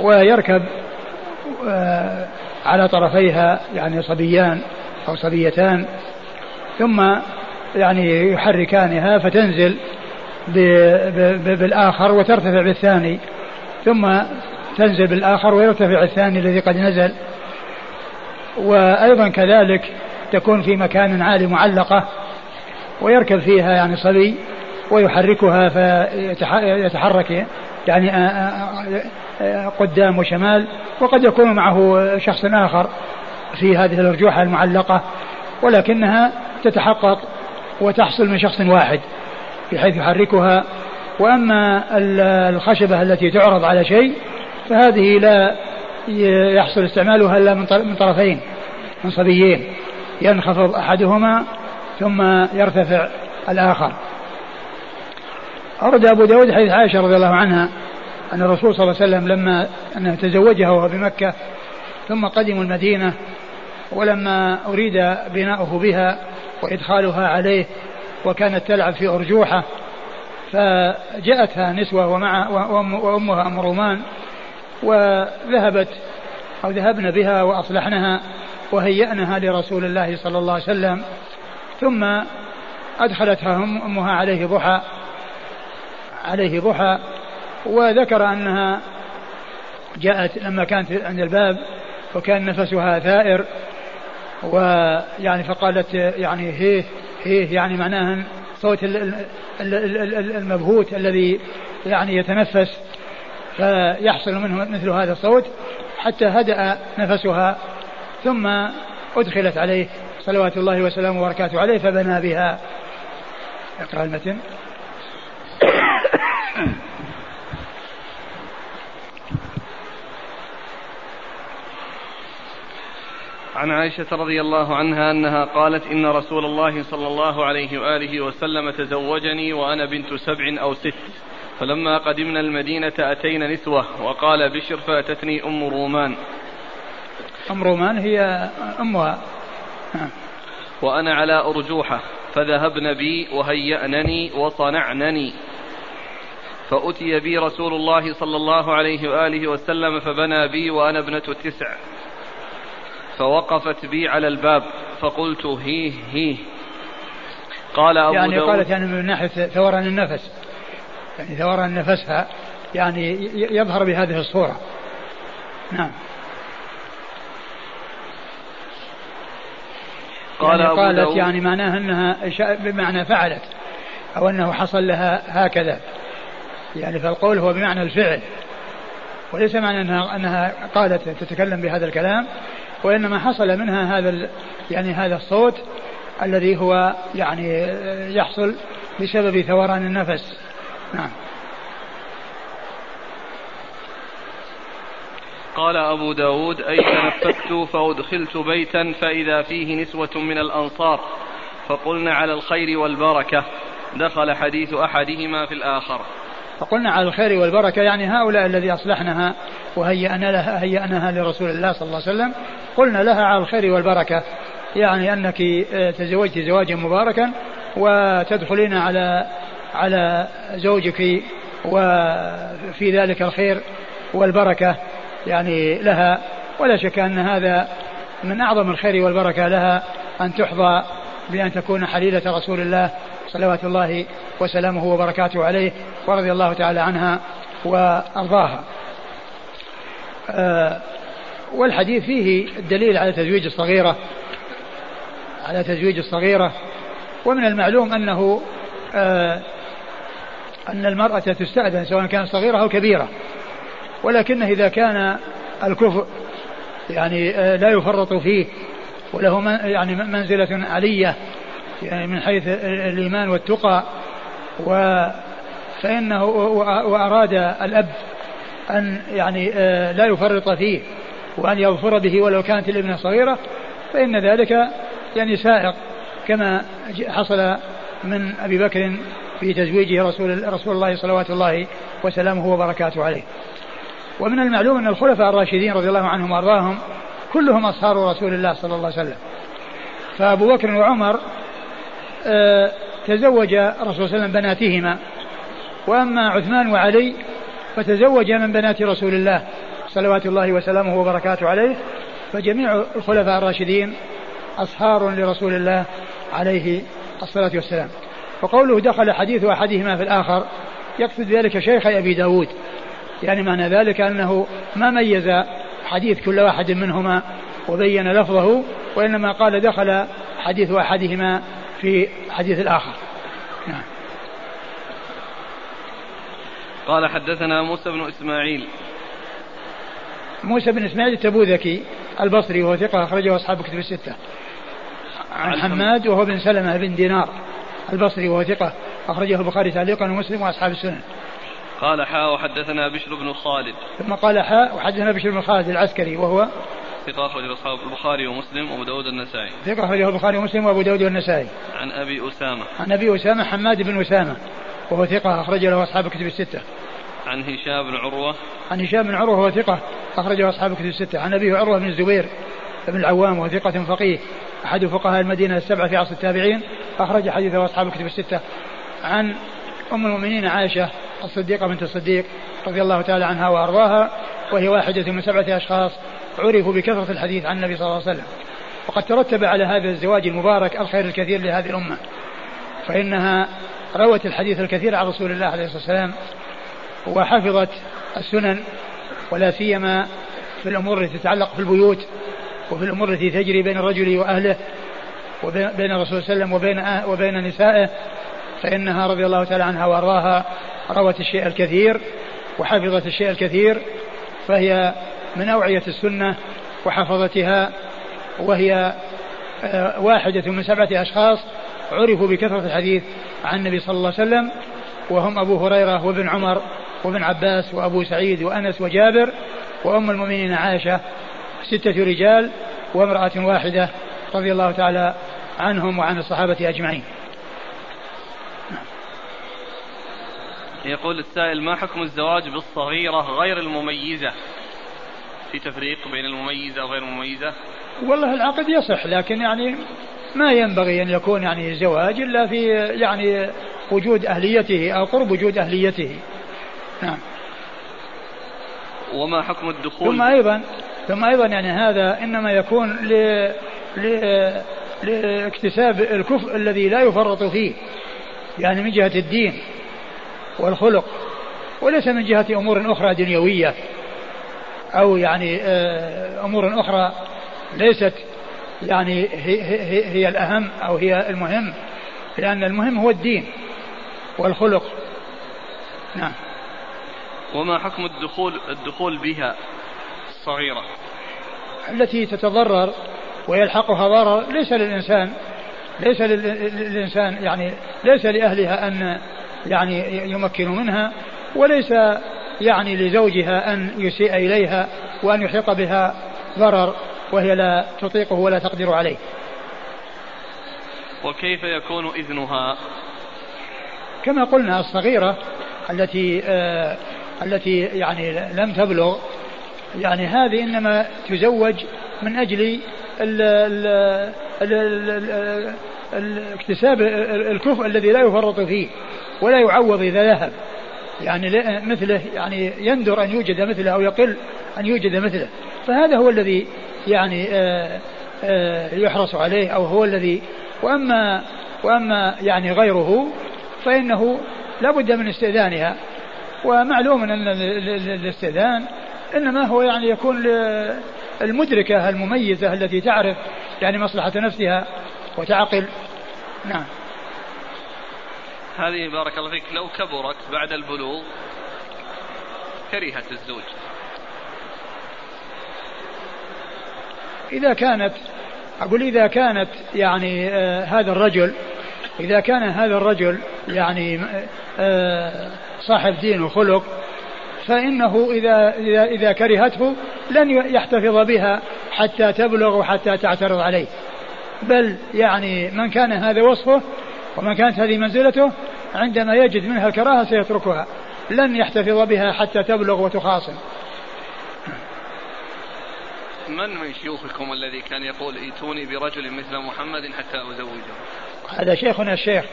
ويركب آه، على طرفيها يعني صبيان أو صبيتان ثم يعني يحركانها فتنزل بالآخر وترتفع بالثاني ثم تنزل بالآخر ويرتفع الثاني الذي قد نزل. وأيضا كذلك تكون في مكان عالي معلقة ويركب فيها يعني صبي ويحركها فيتحرك يعني قدام وشمال وقد يكون معه شخص آخر في هذه الأرجوحة المعلقة ولكنها تتحقق وتحصل من شخص واحد بحيث يحركها. وأما الخشبة التي تعرض على شيء فهذه لا يحصل استعمالها إلا من طرفين من صبيين. ينخفض أحدهما ثم يرتفع الآخر. أورد أبو داود حديث عائشة رضي الله عنها أن الرسول صلى الله عليه وسلم لما أنه تزوجها وهو بمكة ثم قدموا المدينة ولما أريد بناؤه بها وإدخالها عليه وكانت تلعب في أرجوحة فجاءتها نسوة ومع وأمها أم رومان وذهبت أو ذهبن بها وأصلحنها وهيأنها لرسول الله صلى الله عليه وسلم ثم أدخلتها أمها عليه ضحى عليه ضحى وذكر أنها جاءت لما كانت عند الباب وكان نفسها ثائر ويعني فقالت يعني هيه هيه يعني معناها صوت المبهوت الذي يعني يتنفس فيحصل منه مثل هذا الصوت حتى هدأ نفسها ثم أدخلت عليه صلوات الله وسلامه وبركاته عليه فبنى بها. اقرأ المتن. عن عائشة رضي الله عنها أنها قالت إن رسول الله صلى الله عليه وآله وسلم تزوجني وأنا بنت سبع أو ست. فلما قدمنا المدينة أتينا نسوة وقال بشر فأتتني أم رومان. أم رومان هي أمها. وأنا على أرجوحة. فذهبن بي وهيأنني وصنعنني. فأتي بي رسول الله صلى الله عليه وآله وسلم فبنى بي وأنا ابنة التسع فوقفت بي على الباب فقلت هيه هيه قال أبو يعني قالت يعني من ناحية ثوران النفس. يعني ثوران نفسها يعني يظهر بهذه الصورة. نعم. قال يعني أبو قالت داود يعني معناها أنها بمعنى فعلت أو أنه حصل لها هكذا. يعني فالقول هو بمعنى الفعل. وليس معنى أنها, أنها قالت تتكلم بهذا الكلام وإنما حصل منها هذا يعني هذا الصوت الذي هو يعني يحصل بسبب ثوران النفس. نعم. قال أبو داود أي تنفست فأدخلت بيتا فإذا فيه نسوة من الأنصار فقلنا على الخير والبركة دخل حديث أحدهما في الآخر. فقلنا على الخير والبركة يعني هؤلاء الذي أصلحنها وهيأنا لها هيأناها لرسول الله صلى الله عليه وسلم. قلنا لها على الخير والبركة يعني أنك آه، تزوجت زواجا مباركا وتدخلين على على زوجك وفي ذلك الخير والبركة يعني لها. ولا شك أن هذا من أعظم الخير والبركة لها أن تحظى بأن تكون حليلة رسول الله صلوات الله وسلامه وبركاته عليه ورضي الله تعالى عنها وأرضاها. آه والحديث فيه الدليل على تزويج الصغيرة على تزويج الصغيرة. ومن المعلوم أنه آه أن المرأة تستأذن سواء كانت صغيرة أو كبيرة. ولكن إذا كان الكفء يعني آه لا يفرط فيه وله يعني منزلة علية يعني من حيث الإيمان والتقى و فإنه وأراد الأب أن يعني آه، لا يفرط فيه وأن يظفر به ولو كانت الإبنة صغيرة فإن ذلك يعني سائق كما حصل من أبي بكر في تزويجه رسول رسول الله صلوات الله وسلامه وبركاته عليه. ومن المعلوم أن الخلفاء الراشدين رضي الله عنهم وأرضاهم كلهم أصهار رسول الله صلى الله عليه وسلم. فأبو بكر وعمر تزوج الرسول صلى الله عليه وسلم بناتهما. وأما عثمان وعلي فتزوج من بنات رسول الله صلوات الله وسلامه وبركاته عليه. فجميع الخلفاء الراشدين أصهار لرسول الله عليه الصلاة والسلام. وقوله دخل حديث أحدهما في الآخر يقصد ذلك شيخ أبي داود. يعني معنى ذلك أنه ما ميز حديث كل واحد منهما وبين لفظه وإنما قال دخل حديث أحدهما في حديث الآخر. نعم قال حدثنا موسى بن إسماعيل. موسى بن إسماعيل التبوذكي البصري وهو ثقة أخرجه أصحاب كتب الستة. عن حماد. وهو بن سلمة بن دينار البصري وهو ثقة أخرجه البخاري تعليقا ومسلم وأصحاب السنن. قال حاء وحدثنا بشر بن خالد. ثم قال حاء وحدثنا بشر بن خالد العسكري وهو ثقة أخرجه أصحاب البخاري ومسلم وأبو داود النسائي ثقة أخرجه البخاري ومسلم وأبو داود والنسائي. عن أبي أسامة. عن أبي أسامة حماد بن أسامة. وهو ثقة أخرج له أصحاب الكتب الستة. عن هشام بن عروة. عن هشام بن عروة وهو ثقة أخرجه أصحاب الكتب الستة. عن أبيه عروة بن الزبير بن العوام وهو ثقة فقيه. أحد فقهاء المدينة السبعة في عصر التابعين. أخرج حديثه أصحاب الكتب الستة. عن أم المؤمنين عائشة الصديقة بنت الصديق رضي الله تعالى عنها وأرضاها. وهي واحدة من سبعة أشخاص عرفوا بكثرة الحديث عن النبي صلى الله عليه وسلم. وقد ترتب على هذا الزواج المبارك الخير الكثير لهذه الأمة. فإنها روت الحديث الكثير عن رسول الله عليه الصلاة والسلام وحفظت السنن ولا سيما في الأمور التي تتعلق في البيوت وفي الأمور التي تجري بين الرجل وأهله وبين الرسول صلى الله عليه وسلم وبين أه وبين نسائه. فإنها رضي الله تعالى عنها وأرضاها روت الشيء الكثير وحفظت الشيء الكثير فهي من أوعية السنة وحفظتها وهي آه، واحدة من سبعة أشخاص عرفوا بكثرة الحديث عن النبي صلى الله عليه وسلم وهم أبو هريرة وابن عمر وابن عباس وأبو سعيد وأنس وجابر وأم المؤمنين عائشة ستة رجال وامرأة واحدة رضي الله تعالى عنهم وعن الصحابة أجمعين. يقول السائل ما حكم الزواج بالصغيرة غير المميزة؟ في تفريق بين المميزة وغير المميزة؟ والله العقد يصح لكن يعني ما ينبغي أن يكون يعني زواج إلا في يعني وجود أهليته أو قرب وجود أهليته. نعم. وما حكم الدخول؟ ثم أيضا ثم أيضا يعني هذا إنما يكون ل... ل... لاكتساب الكفء الذي لا يفرط فيه يعني من جهة الدين والخلق وليس من جهة أمور أخرى دنيوية. أو يعني آه، أمور أخرى ليست يعني هي, هي, هي الأهم أو هي المهم لأن المهم هو الدين والخلق. نعم. وما حكم الدخول الدخول بها الصغيرة؟ التي تتضرر ويلحقها ضرر ليس للإنسان ليس للإنسان يعني ليس لأهلها أن يعني يمكنوا منها وليس يعني لزوجها أن يسيء إليها وأن يحيط بها ضرر وهي لا تطيقه ولا تقدر عليه. وكيف يكون إذنها؟ كما قلنا الصغيرة التي آه التي يعني لم تبلغ يعني هذه إنما تزوج من أجل ال ال ال الاكتساب الكفء الذي لا يفرط فيه ولا يعوض إذا ذهب. يعني مثله يعني يندر أن يوجد مثله أو يقل أن يوجد مثله. فهذا هو الذي يعني آه، آه، يحرص عليه أو هو الذي وأما وأما يعني غيره فإنه لا بد من استئذانها. ومعلوم أن الاستئذان إنما هو يعني يكون المدركة المميزة التي تعرف يعني مصلحة نفسها وتعقل. نعم. هذه بارك الله فيك. لو كبرت بعد البلوغ كرهت الزوج. إذا كانت أقول إذا كانت يعني آه هذا الرجل إذا كان هذا الرجل يعني آه صاحب دين وخلق فإنه إذا إذا إذا كرهته لن يحتفظ بها حتى تبلغ وحتى تعترض عليه. بل يعني من كان هذا وصفه ومن كانت هذه منزلته عندما يجد منها الكراهة سيتركها. لن يحتفظ بها حتى تبلغ وتخاصم. من من شيوخكم الذي كان يقول ائتوني برجل مثل محمد حتى أزوجه؟ هذا شيخنا الشيخ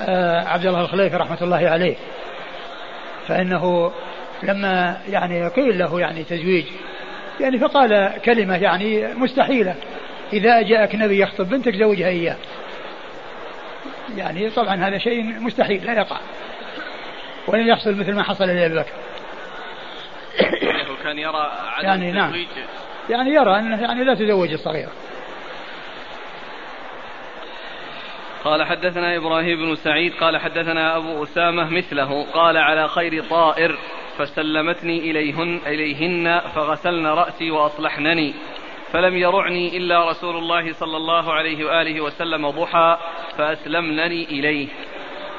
آه، عبد الله الخليفي رحمة الله عليه. فإنه لما يعني قيل له يعني تزويج يعني فقال كلمة يعني مستحيلة. إذا جاءك نبي يخطب بنتك زوجها إياه. يعني طبعا هذا شيء مستحيل لا يقع. ولن يحصل مثل ما حصل لأبي بكر. كان يرى عدم يعني نعم. يعني يرى أنه يعني لا تزوج الصغيرة. قال حدثنا إبراهيم بن سعيد قال حدثنا أبو أسامة مثله قال على خير طائر فسلمتني إليهن إليهن فغسلن رأسي وأصلحنني. فلم يرعني إلا رسول الله صلى الله عليه وآله وسلم ضحى فأسلمنني إليه.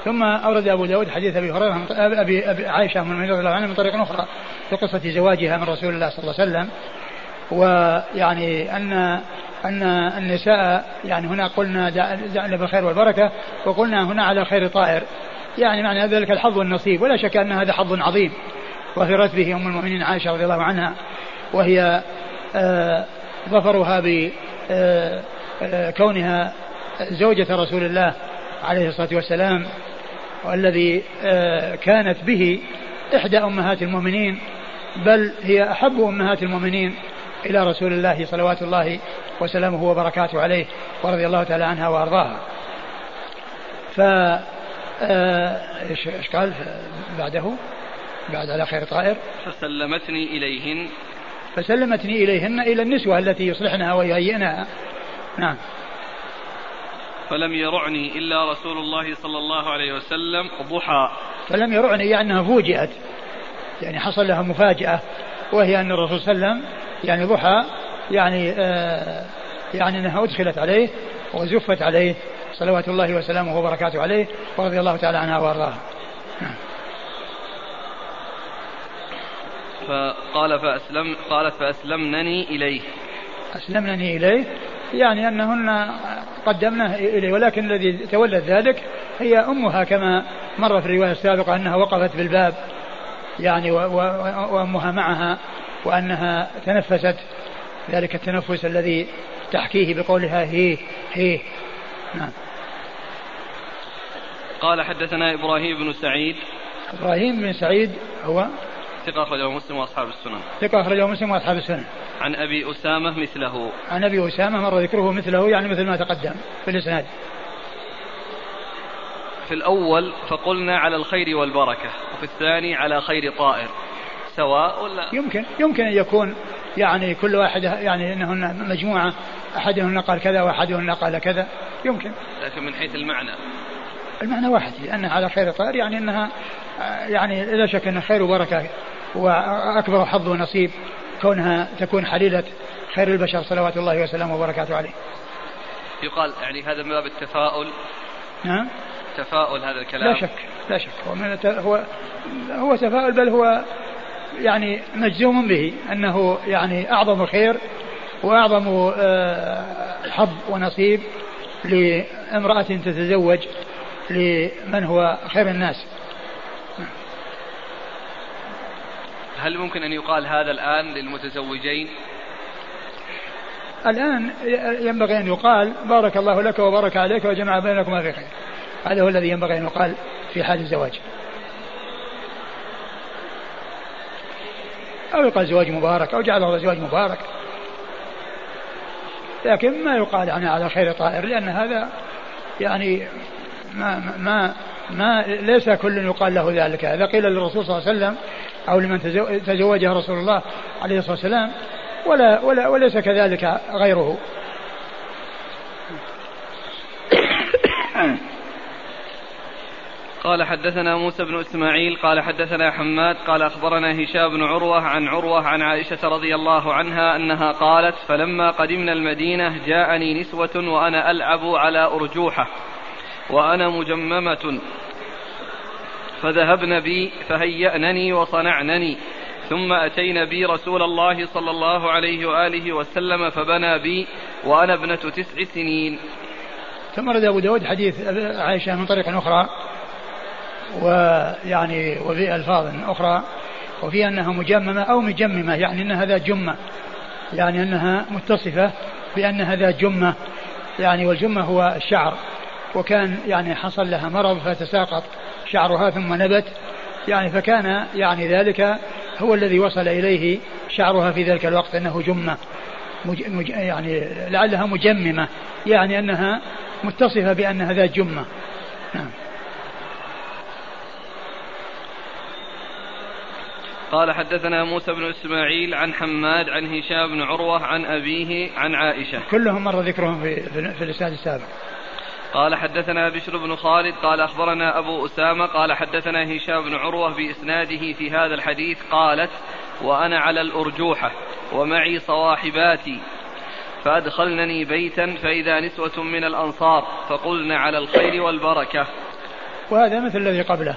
ثم أورد أبو داود حديث أبي هريرة أبي, أبي عائشة من رضي الله عنها من طريق أخرى في قصة زواجها من رسول الله صلى الله عليه وسلم. ويعني أن أن النساء يعني هنا قلنا دعنا بالخير والبركة وقلنا هنا على خير طائر. يعني معنى ذلك الحظ والنصيب ولا شك أن هذا حظ عظيم. وفرت به أم المؤمنين عائشة رضي الله عنها وهي آه ظفرها بكونها آه، آه، زوجة رسول الله عليه الصلاة والسلام والذي آه، كانت به إحدى أمهات المؤمنين بل هي أحب أمهات المؤمنين إلى رسول الله صلوات الله وسلامه وبركاته عليه ورضي الله تعالى عنها وأرضاها. ف إيش قال؟ بعده؟ بعد على خير طائر. فسلمتني إليهن. فسلمتني إليهن إلى النسوة التي يصلحنها ويهيئنها. نعم. فلم يرعني إلا رسول الله صلى الله عليه وسلم ضحى. فلم يرعني يعني أنها فوجئت. يعني حصل لها مفاجأة وهي أن الرسول صلى الله عليه وسلم يعني ضحى يعني آه يعني أنها أدخلت عليه وزفت عليه صلوات الله وسلامه وبركاته عليه ورضي الله تعالى عنها وأرضاها. نعم. فقال فأسلم قالت فأسلمنني إليه. أسلمنني إليه يعني أنهن قدمناه إليه ولكن الذي تولت ذلك هي أمها كما مر في الرواية السابقة أنها وقفت بالباب يعني وأمها معها وأنها تنفست. ذلك التنفس الذي تحكيه بقولها هي هي. نعم. قال حدثنا إبراهيم بن سعيد. إبراهيم بن سعيد هو ثقة أخرجه مسلم وأصحاب السنن. ثقة أخرجه مسلم وأصحاب السنن. عن أبي أسامة مثله. عن أبي أسامة مر ذكره مثله يعني مثل ما تقدم في الإسناد في الأول فقلنا على الخير والبركة وفي الثاني على خير طائر. سواء ولا؟ يمكن يمكن أن يكون يعني كل واحد يعني أنهن مجموعة أحدهن قال كذا وأحدهن قال كذا. يمكن. لكن من حيث المعنى. المعنى واحد لأنها على خير طائر يعني أنها يعني لا شك أنها خير وبركة وأكبر حظ ونصيب كونها تكون حليلة خير البشر صلوات الله وسلامه وبركاته عليه. يقال يعني هذا من باب التفاؤل. نعم. تفاؤل هذا الكلام. لا شك لا شك. هو من هو هو تفاؤل بل هو يعني مجزوم به أنه يعني أعظم خير وأعظم آه، حظ ونصيب لامرأة تتزوج لمن هو خير الناس. هل ممكن أن يقال هذا الآن للمتزوجين؟ الآن ينبغي أن يقال بارك الله لك وبارك عليك وجمع بينكما في خير. هذا هو الذي ينبغي أن يقال في حال الزواج. أو يقال زواج مبارك أو جعل الله زواج مبارك. لكن ما يقال يعني على خير طائر لأن هذا يعني ما ما ما ليس كل يقال له ذلك. هذا قيل للرسول صلى الله عليه وسلم أو لمن تزوجه رسول الله عليه الصلاة والسلام ولا ولا وليس كذلك غيره. قال حدثنا موسى بن إسماعيل قال حدثنا حماد قال أخبرنا هشام بن عروة عن عروة عن عائشة رضي الله عنها أنها قالت فلما قدمنا المدينة جاءني نسوة وأنا ألعب على أرجوحة. وأنا مجممة. فذهبن بي فهيأنني وصنعنني. ثم أتينا بي رسول الله صلى الله عليه وآله وسلم فبنى بي وأنا ابنة تسع سنين. ثم رد أبو داود حديث عائشة من طريق أخرى ويعني وفي ألفاظ أخرى وفي أنها مجممة أو مجممة يعني أنها ذات جمة. يعني أنها متصفة بأنها ذات جمة. يعني والجمة هو الشعر. وكان يعني حصل لها مرض فتساقط شعرها ثم نبت يعني فكان يعني ذلك هو الذي وصل إليه شعرها في ذلك الوقت أنه جمة مج مج يعني لعلها مجممة يعني أنها متصفة بأنها ذات جمة نعم قال حدثنا موسى بن إسماعيل عن حماد عن هشام بن عروة عن أبيه عن عائشة. كلهم مر ذكرهم في في الاسناد السابق. قال حدثنا بشر بن خالد قال أخبرنا أبو أسامة قال حدثنا هشام بن عروة بإسناده في هذا الحديث قالت وأنا على الأرجوحة ومعي صواحباتي فأدخلنني بيتا فإذا نسوة من الأنصار فقلن على الخير والبركة. وهذا مثل الذي قبله.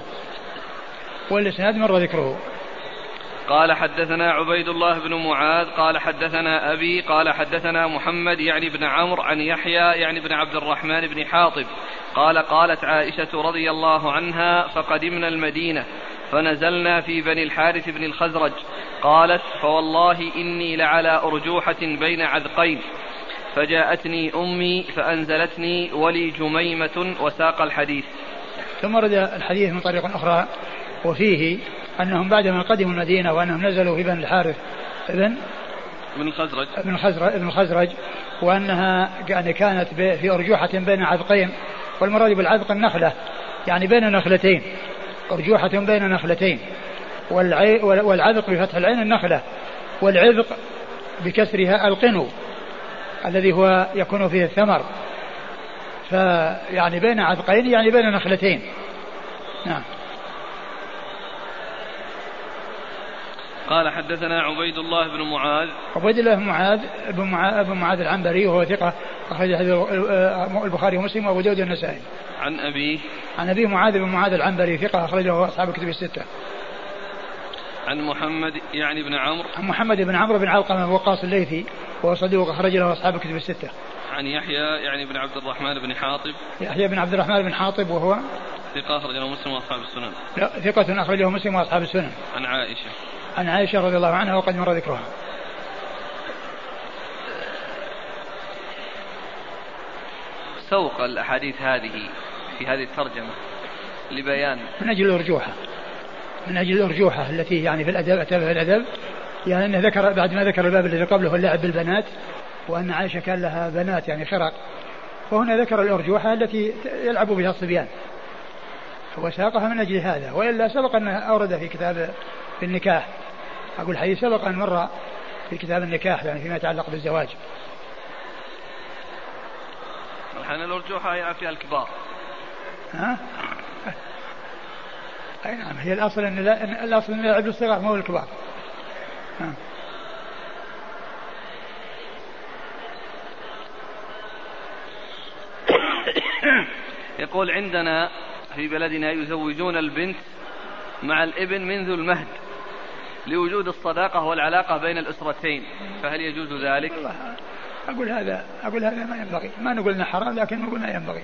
والإسناد مر ذكره. قال حدثنا عبيد الله بن معاذ قال حدثنا أبي قال حدثنا محمد يعني بن عمرو عن يحيى يعني بن عبد الرحمن بن حاطب. قال قالت عائشة رضي الله عنها فقدمنا المدينة فنزلنا في بني الحارث بن الخزرج. قالت فوالله إني لعلى أرجوحة بين عذقين. فجاءتني أمي فأنزلتني ولي جميمة وساق الحديث. ثم ورد الحديث من طريق أخرى وفيه أنهم بعدما قدموا المدينة وأنهم نزلوا في بني الحارث ابن ابن الخزرج. ابن الخزرج ابن الخزرج وأنها يعني كانت في أرجوحة بين عذقين والمراد بالعذق النخلة يعني بين نخلتين أرجوحة بين نخلتين والعي والعذق بفتح العين النخلة والعذق بكسرها القنو الذي هو يكون فيه الثمر فيعني بين عذقين يعني بين نخلتين. نعم. قال حدثنا عبيد الله بن معاذ عبيد الله بن معاذ بن معاذ, بن معاذ العنبري وهو ثقة أخرج البخاري ومسلم وأبو داود النسائي. عن أبيه عن أبيه معاذ بن معاذ العنبري ثقة أخرجه أصحاب الكتب الستة. عن محمد يعني بن عمرو عن محمد بن عمرو بن علقمة وقاص الليثي وهو صديق أخرج له أصحاب الكتب الستة. عن يحيى يعني بن عبد الرحمن بن حاطب يحيى بن عبد الرحمن بن حاطب وهو ثقة أخرجه مسلم وأصحاب السنن. لا ثقة أخرجه مسلم وأصحاب السنن. عن عائشة. عن عائشة رضي الله عنها وقد مر ذكرها. سوق الأحاديث هذه في هذه الترجمة لبيان من أجل الأرجوحة من أجل الأرجوحة التي يعني في الأدب أتى في الأدب. يعني أنه ذكر بعد ما ذكر الباب الذي قبله اللعب بالبنات وأن عائشة كان لها بنات يعني خرق. وهنا ذكر الأرجوحة التي يلعب بها الصبيان. وساقها من أجل هذا. وإلا سبق أنه أورد في كتاب في النكاح. أقول حديث سبق أن مر في كتاب النكاح يعني فيما يتعلق بالزواج الحين الأرجوحة هي فيها الكبار ها؟ أي نعم هي الأصل أن الأصل أن يلعب الصغار مو الكبار ها. يقول عندنا في بلدنا يزوجون البنت مع الابن منذ المهد لوجود الصداقة والعلاقة بين الأسرتين فهل يجوز ذلك؟ أقول هذا أقول هذا ما ينبغي. ما نقول أنه حرام لكن نقول ما ينبغي.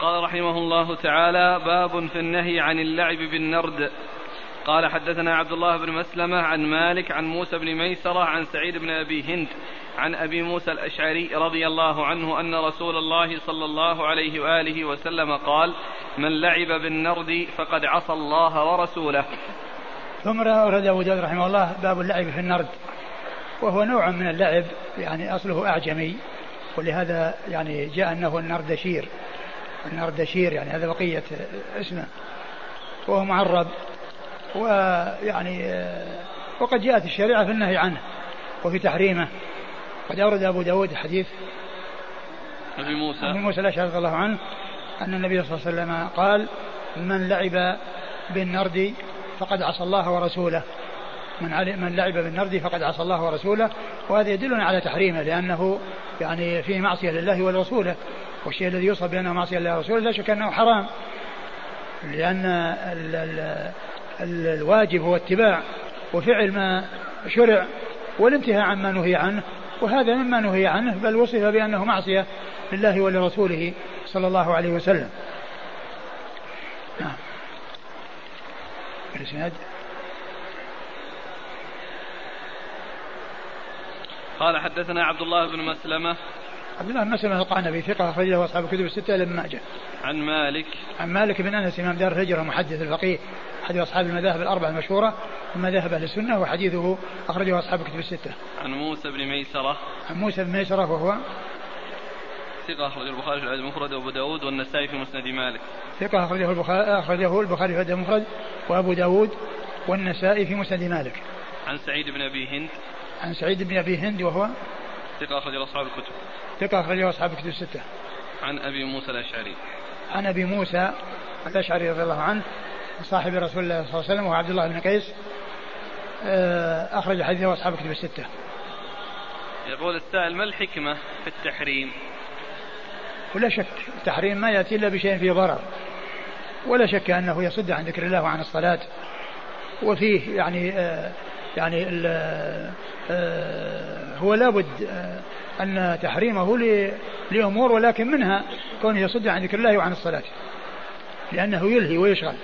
قال رحمه الله تعالى باب في النهي عن اللعب بالنرد. قال حدثنا عبد الله بن مسلمة عن مالك عن موسى بن ميسرة عن سعيد بن أبي هند عن أبي موسى الأشعري رضي الله عنه أن رسول الله صلى الله عليه وآله وسلم قال من لعب بالنرد فقد عصى الله ورسوله. ثم أورد أبو داود رحمه الله باب اللعب في النرد. وهو نوع من اللعب يعني أصله أعجمي ولهذا يعني جاء أنه النردشير. النردشير يعني هذا بقية اسمه. وهو معرب. ويعني وقد جاءت الشريعة في النهي عنه وفي تحريمه. قد أورد أبو داود حديث أبي موسى. أبي موسى الأشعري رضي الله عنه أن النبي صلى الله عليه وسلم قال من لعب بالنرد فقد عصى الله ورسوله. من من لعب بالنرد فقد عصى الله ورسوله. وهذا يدلنا على تحريمه لأنه يعني فيه معصية لله ولرسوله. والشيء الذي يوصف بأنه معصية لله ورسوله لا شك أنه حرام لأن ال ال ال الواجب هو اتباع وفعل ما شرع والانتهاء عما نهي عنه وهذا مما نهي عنه بل وصف بأنه معصية لله ولرسوله صلى الله عليه وسلم. نعم. قال حدثنا عبد الله بن مسلمة عبد الله بن مسلمة القعنبي ثقة أخرجه أصحاب الكتب الستة لما ماجه. عن مالك عن مالك بن أنس إمام دار الهجرة محدث الفقيه أحد أصحاب المذاهب الأربعة المشهورة ثم ذهب أهل السنة وحديثه أخرجه أصحاب الكتب الستة. عن موسى بن ميسرة عن موسى بن ميسرة وهو ثقة أخرجه البخاري في الأدب المفرد وأبو داود والنسائي في مسند مالك. ثقة أخرجه البخاري أخرجه البخاري في الأدب المفرد وأبو داود والنسائي في مسند مالك. عن سعيد بن أبي هند. عن سعيد بن أبي هند وهو ثقة أخرجه أصحاب الكتب. ثقة أخرجه أصحاب الكتب الستة. عن أبي موسى الأشعري. عن أبي موسى الأشعري رضي الله عنه صاحب رسول الله صلى الله عليه وسلم وهو عبد الله بن قيس آه، أخرج حديثه أصحاب الكتب الستة. يقول السائل ما الحكمة في التحريم؟ ولا شك التحريم ما يأتي إلا بشيء فيه ضرر ولا شك أنه يصد عن ذكر الله وعن الصلاة وفيه يعني آه يعني آه هو لابد آه أن تحريمه لأمور ولكن منها كونه يصد عن ذكر الله وعن الصلاة. لأنه يلهي ويشغل.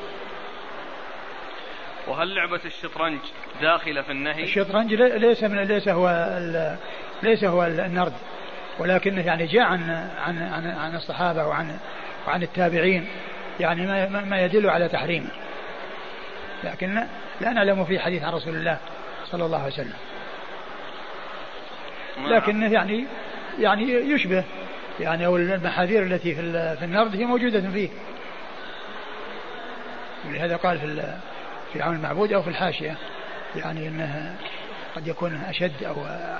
وهل لعبة الشطرنج داخلة في النهي؟ الشطرنج ليس من ليس هو ليس هو النرد. ولكنه يعني جاء عن عن عن, عن الصحابة وعن وعن التابعين. يعني ما ما يدل على تحريمه. لكن لا نعلم في حديث عن رسول الله صلى الله عليه وسلم. لكنه يعني يعني يشبه. يعني أو المحاذير التي في في النرد هي موجودة فيه. ولهذا قال في في عون المعبود أو في الحاشية. يعني إنه قد يكون أشد أو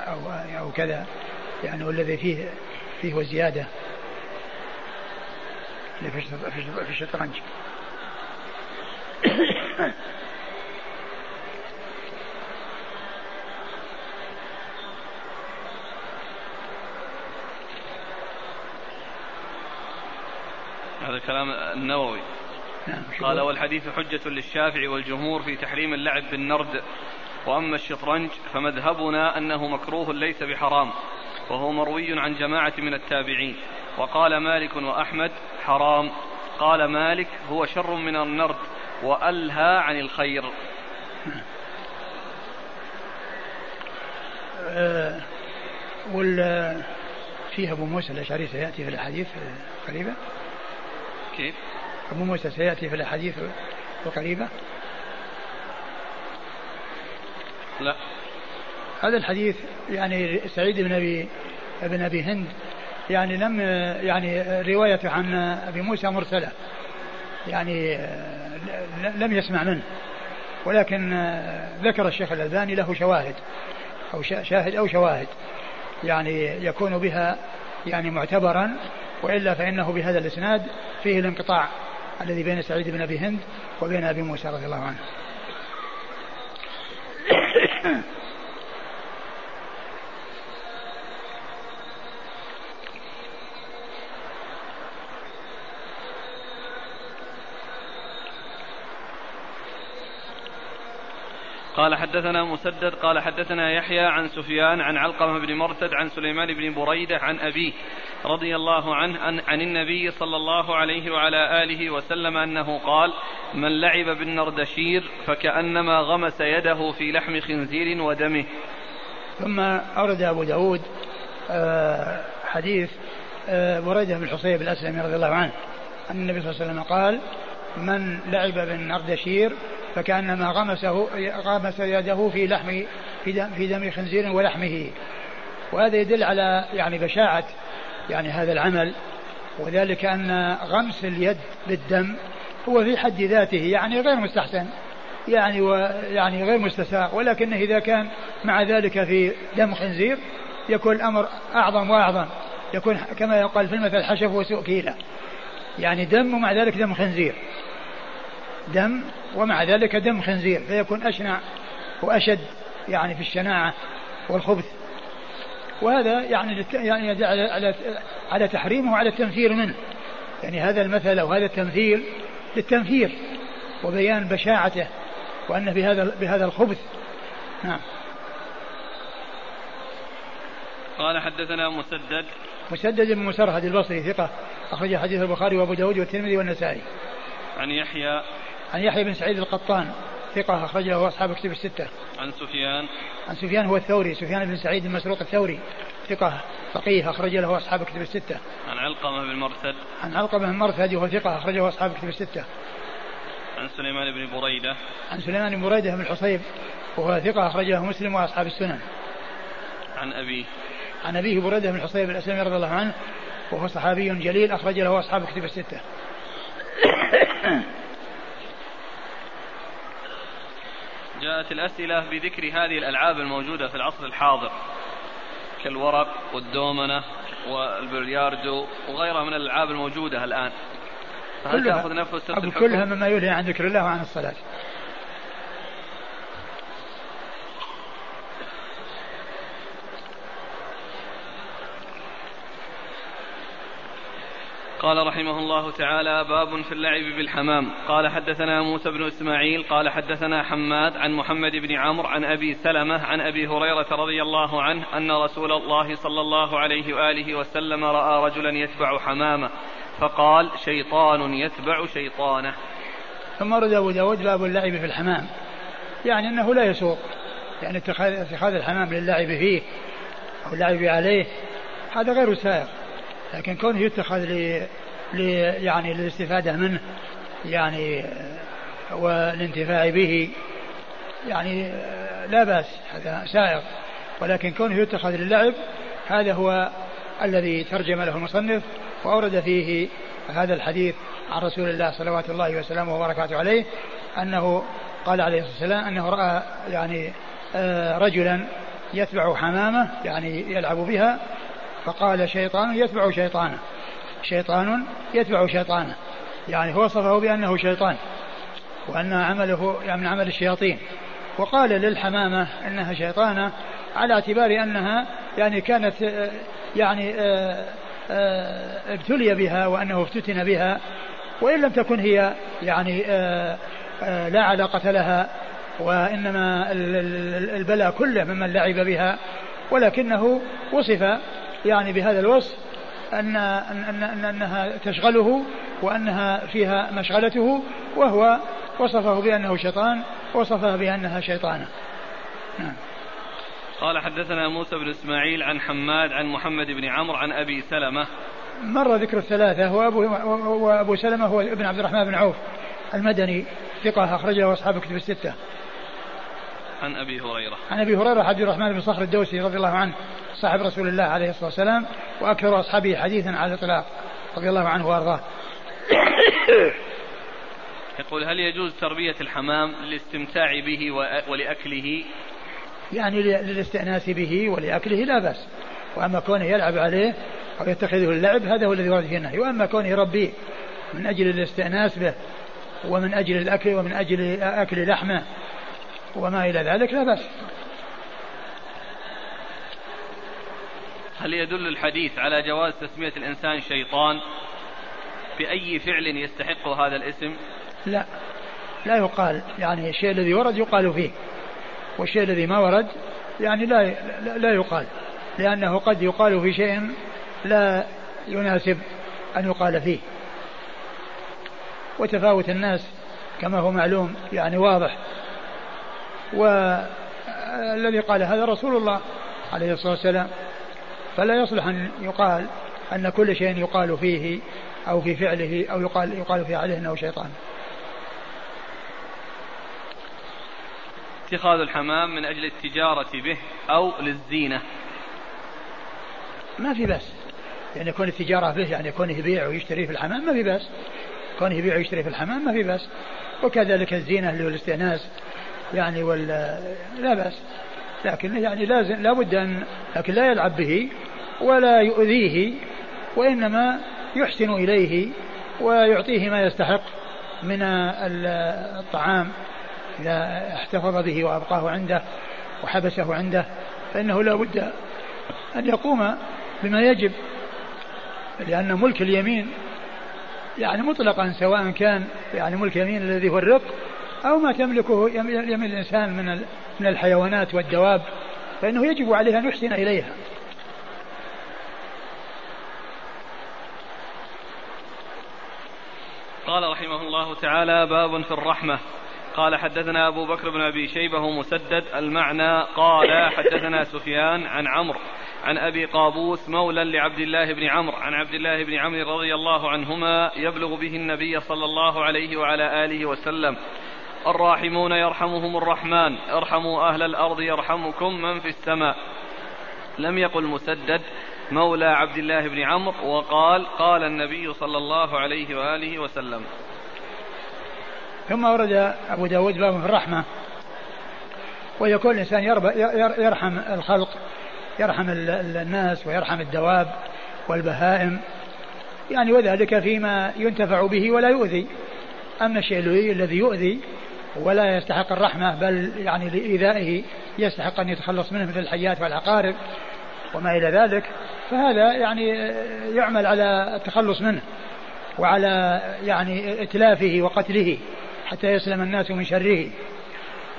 أو أو كذا. يعني والذي فيه فيه وزيادة. في الشطرنج. هذا كلام النووي. نعم قال والحديث حجة للشافعي والجمهور في تحريم اللعب بالنرد. وأما الشطرنج فمذهبنا أنه مكروه ليس بحرام وهو مروي عن جماعة من التابعين. وقال مالك وأحمد حرام. قال مالك هو شر من النرد وألهى عن الخير. أه وال فيه أبو موسى الأشعري سيأتي في الأحاديث قريبة كيف؟ أبو موسى سيأتي في الأحاديث القريبة. لا. هذا الحديث يعني سعيد بن أبي بن أبي هند. يعني لم يعني روايته عن أبي موسى مرسلة. يعني لم يسمع منه. ولكن ذكر الشيخ الألباني له شواهد أو شاهد أو شواهد. يعني يكون بها يعني معتبرا وإلا فإنه بهذا الإسناد فيه الانقطاع الذي بين سعيد بن أبي هند وبين أبي موسى رضي الله عنه. قال حدثنا مسدد قال حدثنا يحيى عن سفيان عن علقمة بن مرتد عن سليمان بن بريدة عن أبيه رضي الله عنه عن, عن النبي صلى الله عليه وعلى آله وسلم أنه قال من لعب بالنردشير فكأنما غمس يده في لحم خنزير ودمه. ثم أورد أبو داود آه، حديث آه، بريدة بن الحصيب الأسلمي رضي الله عنه أن النبي صلى الله عليه وسلم قال من لعب بالنردشير فكأنما غمسه غمس يده في لحم في دم, في دم خنزير ولحمه. وهذا يدل على يعني بشاعة يعني هذا العمل. وذلك أن غمس اليد بالدم هو في حد ذاته يعني غير مستحسن. يعني ويعني غير مستساغ. ولكنه إذا كان مع ذلك في دم خنزير يكون الأمر أعظم وأعظم. يكون كما يقال في المثل حشف وسوء كيلة يعني دم ومع ذلك دم خنزير. دم ومع ذلك دم خنزير فيكون أشنع وأشد يعني في الشناعة والخبث. وهذا يعني يعني على على تحريمه وعلى التنفير منه. يعني هذا المثل أو هذا التمثيل للتنفير وبيان بشاعته وأن بهذا بهذا الخبث. نعم. قال حدثنا مسدد. مسدد بن مسرهد البصري ثقة أخرج حديث البخاري وأبو داود والترمذي والنسائي. عن يحيى عن يحيى بن سعيد القطان ثقة أخرج له أصحاب كتب الستة. عن سفيان عن سفيان هو الثوري سفيان بن سعيد المسروق الثوري ثقة فقيه أخرج له أصحاب كتب الستة. عن علقمة بن مرثد. عن علقمة بن مرثد وهو ثقة أخرجه أصحاب كتب الستة. عن سليمان بن بريدة. عن سليمان بن بريدة بن الحصيب وهو ثقة أخرجه مسلم وأصحاب السنن. عن أبيه. عن أبيه بريدة بن الحصيب الأسلمي رضي الله عنه وهو صحابي جليل أخرج له أصحاب كتب الستة. جاءت الأسئلة بذكر هذه الألعاب الموجودة في العصر الحاضر. كالورق والدومنة والبلياردو وغيرها من الألعاب الموجودة الآن. فهل تأخذ نفس كلها مما يلهي عن ذكر الله وعن الصلاة. قال رحمه الله تعالى باب في اللعب بالحمام. قال حدثنا موسى بن إسماعيل قال حدثنا حماد عن محمد بن عمرو عن أبي سلمة عن أبي هريرة رضي الله عنه أن رسول الله صلى الله عليه وآله وسلم رأى رجلا يتبع حمامه فقال شيطان يتبع شيطانه. ثم ورد أبو داود باب اللعب في الحمام. يعني أنه لا يسوق يعني اتخاذ الحمام للعب فيه أو اللعب عليه هذا غير سائغ لكن كونه يتخذ ل... ل... يعني للاستفادة منه يعني والانتفاع به يعني لا بأس هذا سائغ ولكن كونه يتخذ للعب هذا هو الذي ترجم له المصنف وأورد فيه هذا الحديث عن رسول الله صلوات الله وسلامه وبركاته عليه أنه قال عليه الصلاة والسلام أنه رأى يعني آه، رجلا يتبع حمامة يعني يلعب بها فقال شيطان يتبع شيطانه. شيطان يتبع شيطانه. يعني وصفه بأنه شيطان وأن عمله يعني من عمل الشياطين. وقال للحمامة أنها شيطانة على اعتبار أنها يعني كانت يعني آه، آه، ابتلي بها وأنه افتتن بها وإن لم تكن هي يعني آه، لا علاقة لها وإنما البلاء كله ممن لعب بها ولكنه وصف يعني بهذا الوصف أن, أن, أن أنها تشغله وأنها فيها مشغلته وهو وصفه بأنه شيطان وصفها بأنها شيطانة. نعم. قال حدثنا موسى بن إسماعيل عن حماد عن محمد بن عمرو عن أبي سلمة. مر ذكر الثلاثة وابو وابو سلمة هو ابن عبد الرحمن بن عوف المدني ثقة أخرجه أصحاب كتب الستة. عن أبي هريرة. عن أبي هريرة عبد الرحمن بن صخر الدوسي رضي الله عنه صاحب رسول الله عليه الصلاة والسلام وأكثر أصحابه حديثا على الإطلاق رضي الله عنه وأرضاه. يقول هل يجوز تربية الحمام للاستمتاع به ولأكله؟ يعني للاستئناس به ولأكله لا بأس. وأما كونه يلعب عليه أو يتخذه اللعب هذا هو الذي ورد فيه النهي. وأما كونه يربيه من أجل الاستئناس به ومن أجل الأكل ومن أجل أكل لحمه وما إلى ذلك لا بأس. هل يدل الحديث على جواز تسمية الإنسان شيطان بأي فعل يستحق هذا الاسم؟ لا. لا يقال. يعني الشيء الذي ورد يقال فيه. والشيء الذي ما ورد يعني لا لا يقال. لأنه قد يقال في شيء لا يناسب أن يقال فيه. وتفاوت الناس كما هو معلوم يعني واضح. والذي قال هذا رسول الله عليه الصلاة والسلام. فلا يصلح أن يقال أن كل شيء يقال فيه أو في فعله أو يقال يقال في عليه أنه شيطان. اتخاذ الحمام من أجل التجارة به أو للزينة. ما في بس يعني يكون التجارة به يعني يكون يبيع ويشتري في الحمام ما في بأس. كونه يبيع ويشتري في الحمام ما في بأس. وكذلك الزينة اللي هو الاستئناس يعني وال لا بأس. لكن يعني لازم لابد أن لكن لا يلعب به ولا يؤذيه وإنما يحسن إليه ويعطيه ما يستحق من الطعام. إذا احتفظ به وأبقاه عنده وحبسه عنده فإنه لا بد أن يقوم بما يجب. لأن ملك اليمين يعني مطلقا سواء كان يعني ملك اليمين الذي هو الرق أو ما تملكه يمين الإنسان من من الحيوانات والدواب فإنه يجب عليه أن يحسن إليها. قال رحمه الله تعالى باب في الرحمة. قال حدثنا أبو بكر بن أبي شيبة مسدد المعنى. قال حدثنا سفيان عن عمرو عن أبي قابوس مولى لعبد الله بن عمرو عن عبد الله بن عمرو رضي الله عنهما يبلغ به النبي صلى الله عليه وعلى آله وسلم. الراحمون يرحمهم الرحمن. ارحموا أهل الأرض يرحمكم من في السماء. لم يقل مسدد مولى عبد الله بن عمرو وقال قال النبي صلى الله عليه وآله وسلم. ثم ورد أبو داود باب في الرحمة. ويكون الإنسان يرحم الخلق يرحم الناس ويرحم الدواب والبهائم. يعني وذلك فيما ينتفع به ولا يؤذي. أما الشيء الذي يؤذي ولا يستحق الرحمة بل يعني لإيذائه يستحق أن يتخلص منه مثل الحيات والعقارب وما إلى ذلك. فهذا يعني يعمل على التخلص منه وعلى يعني إتلافه وقتله حتى يسلم الناس من شره.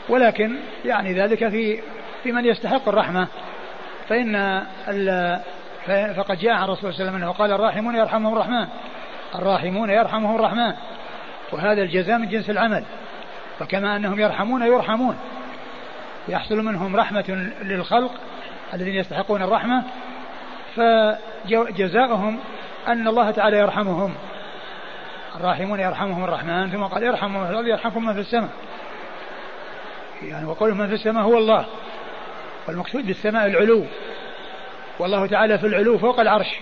ولكن يعني ذلك في في من يستحق الرحمة. فإن فقد جاء عن الرسول صلى الله عليه وسلم أنه قال الراحمون يرحمهم الرحمن. الراحمون يرحمهم الرحمن. وهذا الجزاء من جنس العمل. فكما أنهم يرحمون يرحمون. يحصل منهم رحمة للخلق الذين يستحقون الرحمة فجزاؤهم أن الله تعالى يرحمهم. الراحمون يرحمهم الرحمن ثم قال ارحموا من الأرض يرحمكم من في السماء. يعني وقوله من في السماء هو الله والمقصود بالسماء العلو. والله تعالى في العلو فوق العرش.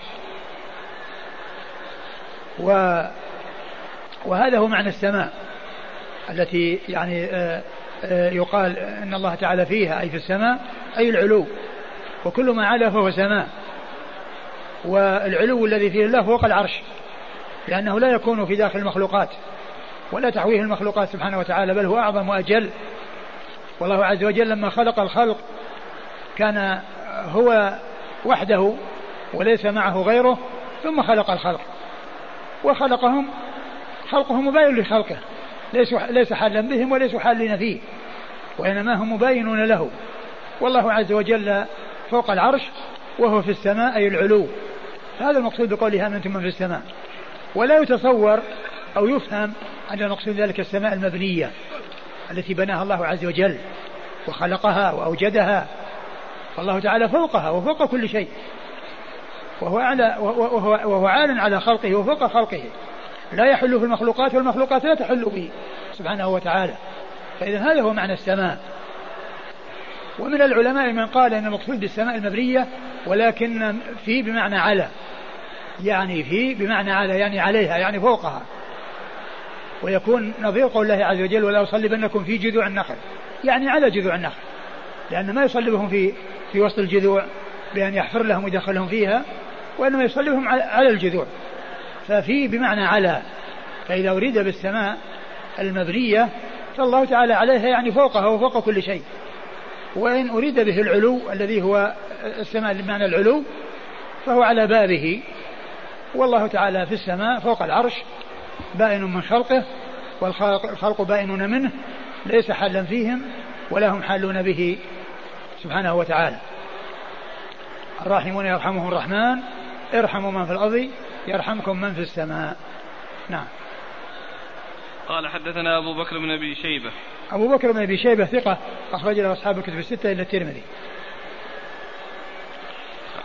و وهذا هو معنى السماء. التي يعني آه، آه، يقال إن الله تعالى فيها أي في السماء أي العلو. وكل ما علا فهو سماء. والعلو الذي فيه الله فوق العرش لأنه لا يكون في داخل المخلوقات ولا تحويه المخلوقات سبحانه وتعالى بل هو أعظم وأجل. والله عز وجل لما خلق الخلق كان هو وحده وليس معه غيره ثم خلق الخلق. وخلقهم خلقهم مباين لخلقه. ليس ليس حالا بهم وليسوا حالين فيه وإنما هم مباينون له. والله عز وجل فوق العرش وهو في السماء أي العلو. هذا المقصود بقوله أنتم من في السماء. ولا يتصور أو يفهم أن المقصود ذلك السماء المبنية التي بناها الله عز وجل وخلقها وأوجدها. والله تعالى فوقها وفوق كل شيء. وهو أعلى وهو, وهو عال على خلقه وفوق خلقه. لا يحل في المخلوقات والمخلوقات لا تحل به سبحانه وتعالى. فإذا هذا هو معنى السماء. ومن العلماء من قال إن المقصود بالسماء المبنية ولكن في بمعنى على. يعني في بمعنى على يعني عليها يعني فوقها. ويكون نظير قول الله عز وجل ولا أصلبنكم في جذوع النخل يعني على جذوع النخل. لأن ما يصلبهم في في وسط الجذوع بأن يحفر لهم ويدخلهم فيها وإنما يصلبهم على الجذوع. ففي بمعنى على فإذا أريد بالسماء المبنية فالله تعالى عليها يعني فوقها وفوق كل شيء. وإن أريد به العلو الذي هو السماء بمعنى العلو فهو على بابه. والله تعالى في السماء فوق العرش بائن من خلقه والخلق بائنون منه ليس حالا فيهم ولا هم حالون به سبحانه وتعالى. الراحمون يرحمهم الرحمن ارحموا من في الأرض. يرحمكم من في السماء. نعم. قال حدثنا أبو بكر بن أبي شيبة. أبو بكر بن أبي شيبة ثقة أخرج له أصحاب الكتب الستة إلا الترمذي.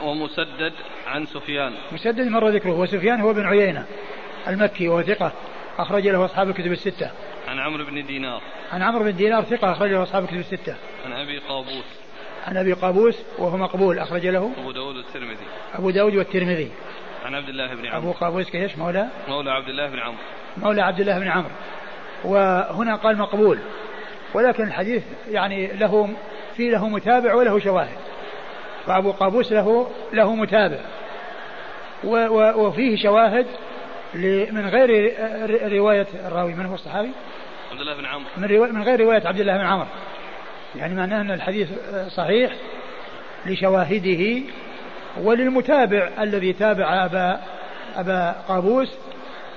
ومسدد عن سفيان. مسدد مر ذكره وسفيان هو بن عيينة المكي وهو ثقة أخرج له أصحاب الكتب الستة. عن عمرو بن دينار. عن عمرو بن دينار ثقة أخرج له أصحاب الكتب الستة. عن أبي قابوس. عن أبي قابوس وهو مقبول أخرج له. أبو داود والترمذي. أبو داود والترمذي. عن عبد الله بن عمرو. أبو قابوس كيش مولى مولى عبد الله بن عمرو. مولى عبد الله بن عمرو. وهنا قال مقبول. ولكن الحديث يعني له في له متابع وله شواهد. فأبو قابوس له له متابع. وفيه شواهد من غير رواية الراوي. من هو الصحابي؟ عبد الله بن عمرو. من, من غير رواية عبد الله بن عمرو. يعني معناه أن الحديث صحيح لشواهده وللمتابع الذي تابع أبا أبا قابوس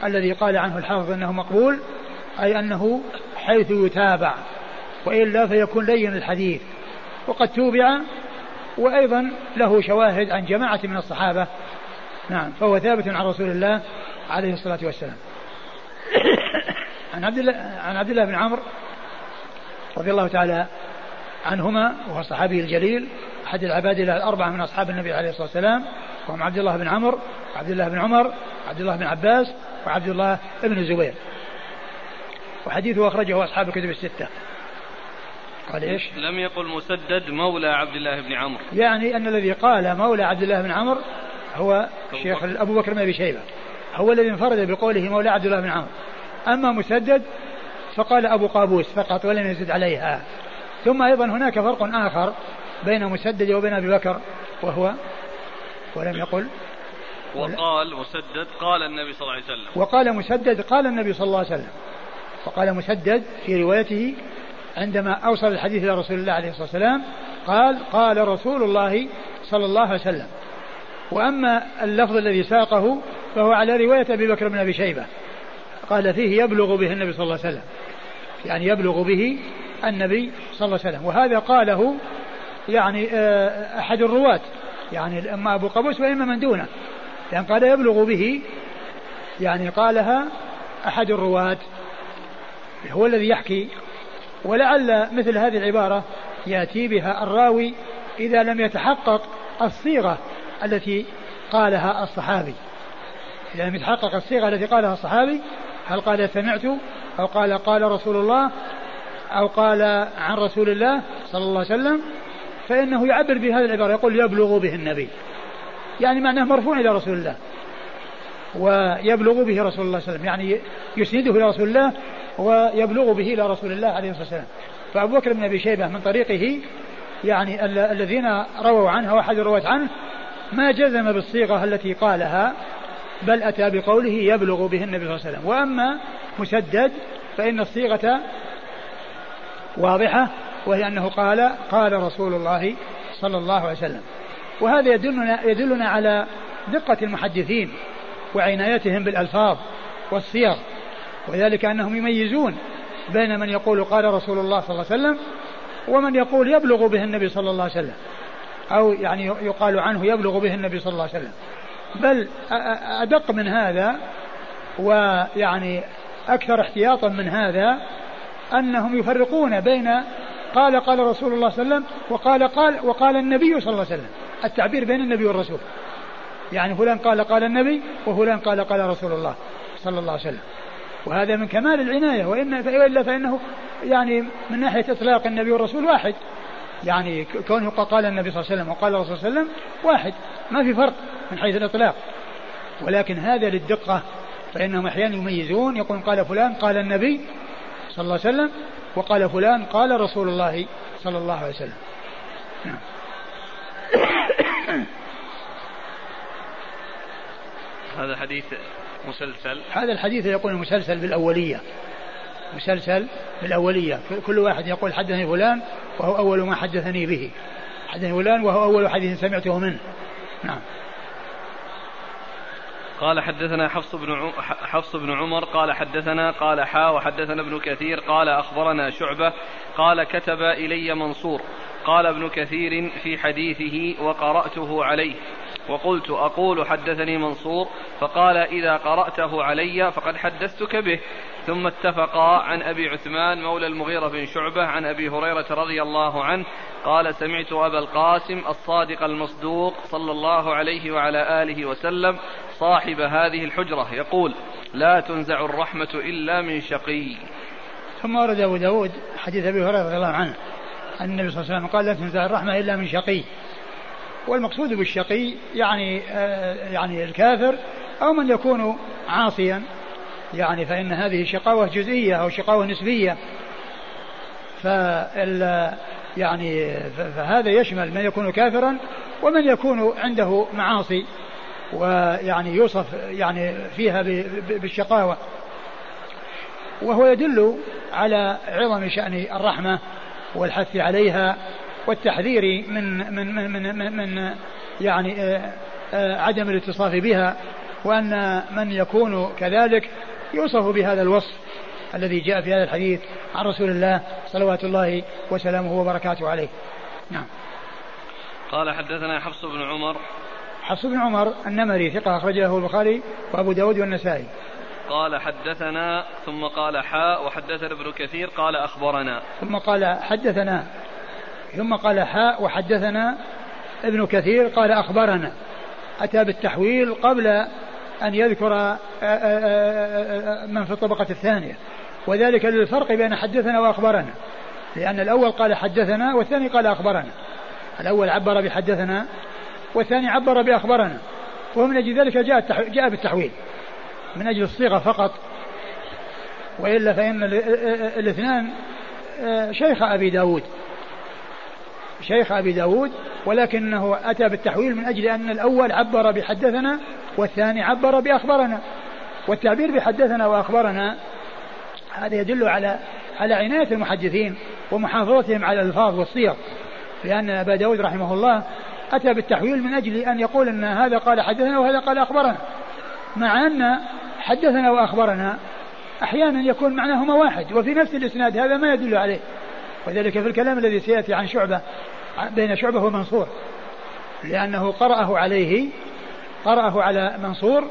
الذي قال عنه الحافظ أنه مقبول أي أنه حيث يتابع وإلا فيكون لين الحديث. وقد توبع وأيضا له شواهد عن جماعة من الصحابة. نعم فهو ثابت عن رسول الله عليه الصلاة والسلام. عن عبد الله عن عبد الله بن عمرو رضي الله تعالى عنهما وهو الصحابي الجليل أحد العباد الأربعة من أصحاب النبي عليه الصلاة والسلام وهم عبد الله بن عمرو عبد الله بن عمر عبد الله بن عباس وعبد الله بن الزبير وحديثه أخرجه أصحاب الكتب الستة. قال إيش؟ لم يقل مسدد مولى عبد الله بن عمرو يعني أن الذي قال مولى عبد الله بن عمرو هو شيخ أبو بكر بن أبي شيبة. هو الذي انفرد بقوله مولى عبد الله بن عمرو أما مسدد فقال أبو قابوس فقط ولم يزد عليها. ثم أيضا هناك فرق آخر بين مسدد وبين أبي بكر وهو ولم يقل. وقال مسدد قال النبي صلى الله عليه وسلم. وقال مسدد قال النبي صلى الله عليه وسلم. وقال مسدد في روايته عندما أوصل الحديث إلى رسول الله عليه الصلاة والسلام قال قال رسول الله صلى الله عليه وسلم. وأما اللفظ الذي ساقه فهو على رواية أبي بكر بن أبي شيبة. قال فيه يبلغ به النبي صلى الله عليه وسلم. يعني يبلغ به النبي صلى الله عليه وسلم. وهذا قاله يعني آه، أحد الرواة. يعني أما أبو قبوس وإما من دونه. يعني قال يبلغ به يعني قالها أحد الرواة. هو الذي يحكي. ولعل مثل هذه العبارة يأتي بها الراوي إذا لم يتحقق الصيغة التي قالها الصحابي. إذا لم يتحقق الصيغة التي قالها الصحابي هل قال سمعت أو قال قال رسول الله أو قال عن رسول الله صلى الله عليه وسلم؟ فإنه يعبر بهذه العبارة يقول يبلغ به النبي. يعني معناه مرفوع إلى رسول الله. ويبلغ به رسول الله صلى الله عليه وسلم. يعني يسنده إلى رسول الله ويبلغ به إلى رسول الله عليه الصلاة والسلام. فأبو بكر بن أبي شيبة من طريقه يعني الذين رووا عنه وأحد الرواة عنه ما جزم بالصيغة التي قالها بل أتى بقوله يبلغ به النبي صلى الله عليه وسلم. وأما مسدد فإن الصيغة واضحة. وهي أنه قال قال رسول الله صلى الله عليه وسلم. وهذا يدلنا يدلنا على دقة المحدثين وعنايتهم بالألفاظ والصيغ. وذلك أنهم يميزون بين من يقول قال رسول الله صلى الله عليه وسلم ومن يقول يبلغ به النبي صلى الله عليه وسلم. أو يعني يقال عنه يبلغ به النبي صلى الله عليه وسلم. بل أدق من هذا ويعني أكثر احتياطا من هذا أنهم يفرقون بين قال قال رسول الله صلى الله عليه وسلم وقال قال وقال النبي صلى الله عليه وسلم. التعبير بين النبي والرسول. يعني فلان قال قال النبي وفلان قال قال رسول الله صلى الله عليه وسلم. وهذا من كمال العناية وإن وإلا فإنه يعني من ناحية إطلاق النبي والرسول واحد. يعني كونه قال النبي صلى الله عليه وسلم وقال الرسول صلى الله عليه وسلم واحد. ما في فرق من حيث الإطلاق. ولكن هذا للدقة فإنهم أحيانا يميزون يقول قال فلان قال النبي صلى الله عليه وسلم وقال فلان قال رسول الله صلى الله عليه وسلم. هذا حديث مسلسل. هذا الحديث يقول مسلسل بالأولية. مسلسل بالأولية. كل واحد يقول حدثني فلان وهو أول ما حدثني به. حدثني فلان وهو أول حديث سمعته منه. نعم. قال حدثنا حفص بن حفص بن عمر قال حدثنا قال حا وحدثنا ابن كثير قال أخبرنا شعبة قال كتب إلي منصور قال ابن كثير في حديثه وقرأته عليه وقلت أقول حدثني منصور فقال إذا قرأته علي فقد حدثتك به. ثم اتفقا عن أبي عثمان مولى المغيرة بن شعبة عن أبي هريرة رضي الله عنه قال سمعت أبا القاسم الصادق المصدوق صلى الله عليه وعلى آله وسلم صاحب هذه الحجرة يقول لا تنزع الرحمة إلا من شقي. ثم ورد أبو داود حديث أبي هريرة رضي الله عنه أن النبي صلى الله عليه وسلم قال لا تنزع الرحمة إلا من شقي. والمقصود بالشقي يعني آه، يعني الكافر أو من يكون عاصيا. يعني فإن هذه شقاوة جزئية أو شقاوة نسبية. فال يعني فهذا يشمل من يكون كافرا ومن يكون عنده معاصي. ويعني يوصف يعني فيها بالشقاوة. وهو يدل على عظم شأن الرحمة والحث عليها والتحذير من من من من, من, من يعني آه، آه، عدم الاتصاف بها وأن من يكون كذلك يوصف بهذا الوصف الذي جاء في هذا الحديث عن رسول الله صلوات الله وسلامه وبركاته عليه. نعم. قال حدثنا حفص بن عمر. حفص بن عمر النمري ثقة أخرج له البخاري وأبو داود والنسائي. قال حدثنا ثم قال حاء وحدثنا ابن كثير قال أخبرنا. ثم قال حدثنا ثم قال حاء وحدثنا ابن كثير قال أخبرنا. أتى بالتحويل قبل أن يذكر آه، آه، آه، من في الطبقة الثانية. وذلك للفرق بين حدثنا وأخبرنا. لأن الأول قال حدثنا والثاني قال أخبرنا. الأول عبر بحدثنا والثاني عبر بأخبرنا. ومن أجل ذلك جاء جاء بالتحويل. من أجل الصيغة فقط. وإلا فإن الاثنان شيخ أبي داود. شيخ أبي داود ولكنه أتى بالتحويل من أجل أن الأول عبر بحدثنا والثاني عبر بأخبرنا. والتعبير بحدثنا وأخبرنا هذا يدل على على عناية المحدثين ومحافظتهم على الألفاظ والصيغ. لأن أبا داود رحمه الله أتى بالتحويل من أجل أن يقول أن هذا قال حدثنا وهذا قال أخبرنا. مع أن حدثنا وأخبرنا أحيانا يكون معناهما واحد وفي نفس الإسناد هذا ما يدل عليه. وذلك في الكلام الذي سيأتي عن شعبة بين شعبة ومنصور. لأنه قرأه عليه قرأه على منصور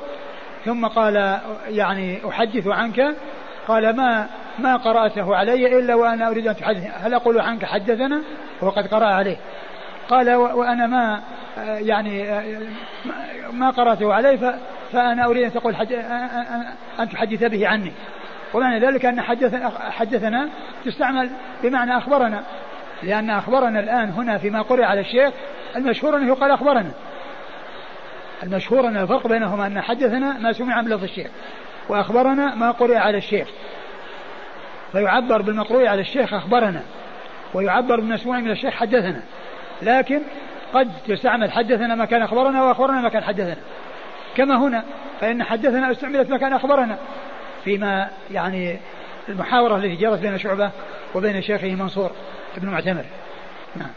ثم قال يعني أحدث عنك قال ما ما قرأته علي إلا وأنا أريد أن تحدث هل أقول عنك حدثنا؟ وقد قرأ عليه. قال وأنا ما يعني ما قرأته عليه فأنا أريد أن تقول أن تحدث به عني. ومعنى ذلك أن حدثنا تستعمل بمعنى أخبرنا. لأن أخبرنا الآن هنا فيما قرأ على الشيخ المشهور أنه قال أخبرنا. المشهور أن الفرق بينهما أن حدثنا ما سمع من لفظ الشيخ. وأخبرنا ما قرئ على الشيخ. فيعبر بالمقروء على الشيخ أخبرنا. ويعبر بالمسموع من الشيخ حدثنا. لكن قد تستعمل حدثنا مكان أخبرنا وأخبرنا مكان حدثنا. كما هنا فإن حدثنا استعملت مكان أخبرنا. فيما يعني المحاورة التي جرت بين شعبة وبين شيخه منصور. بن معتمر. نعم.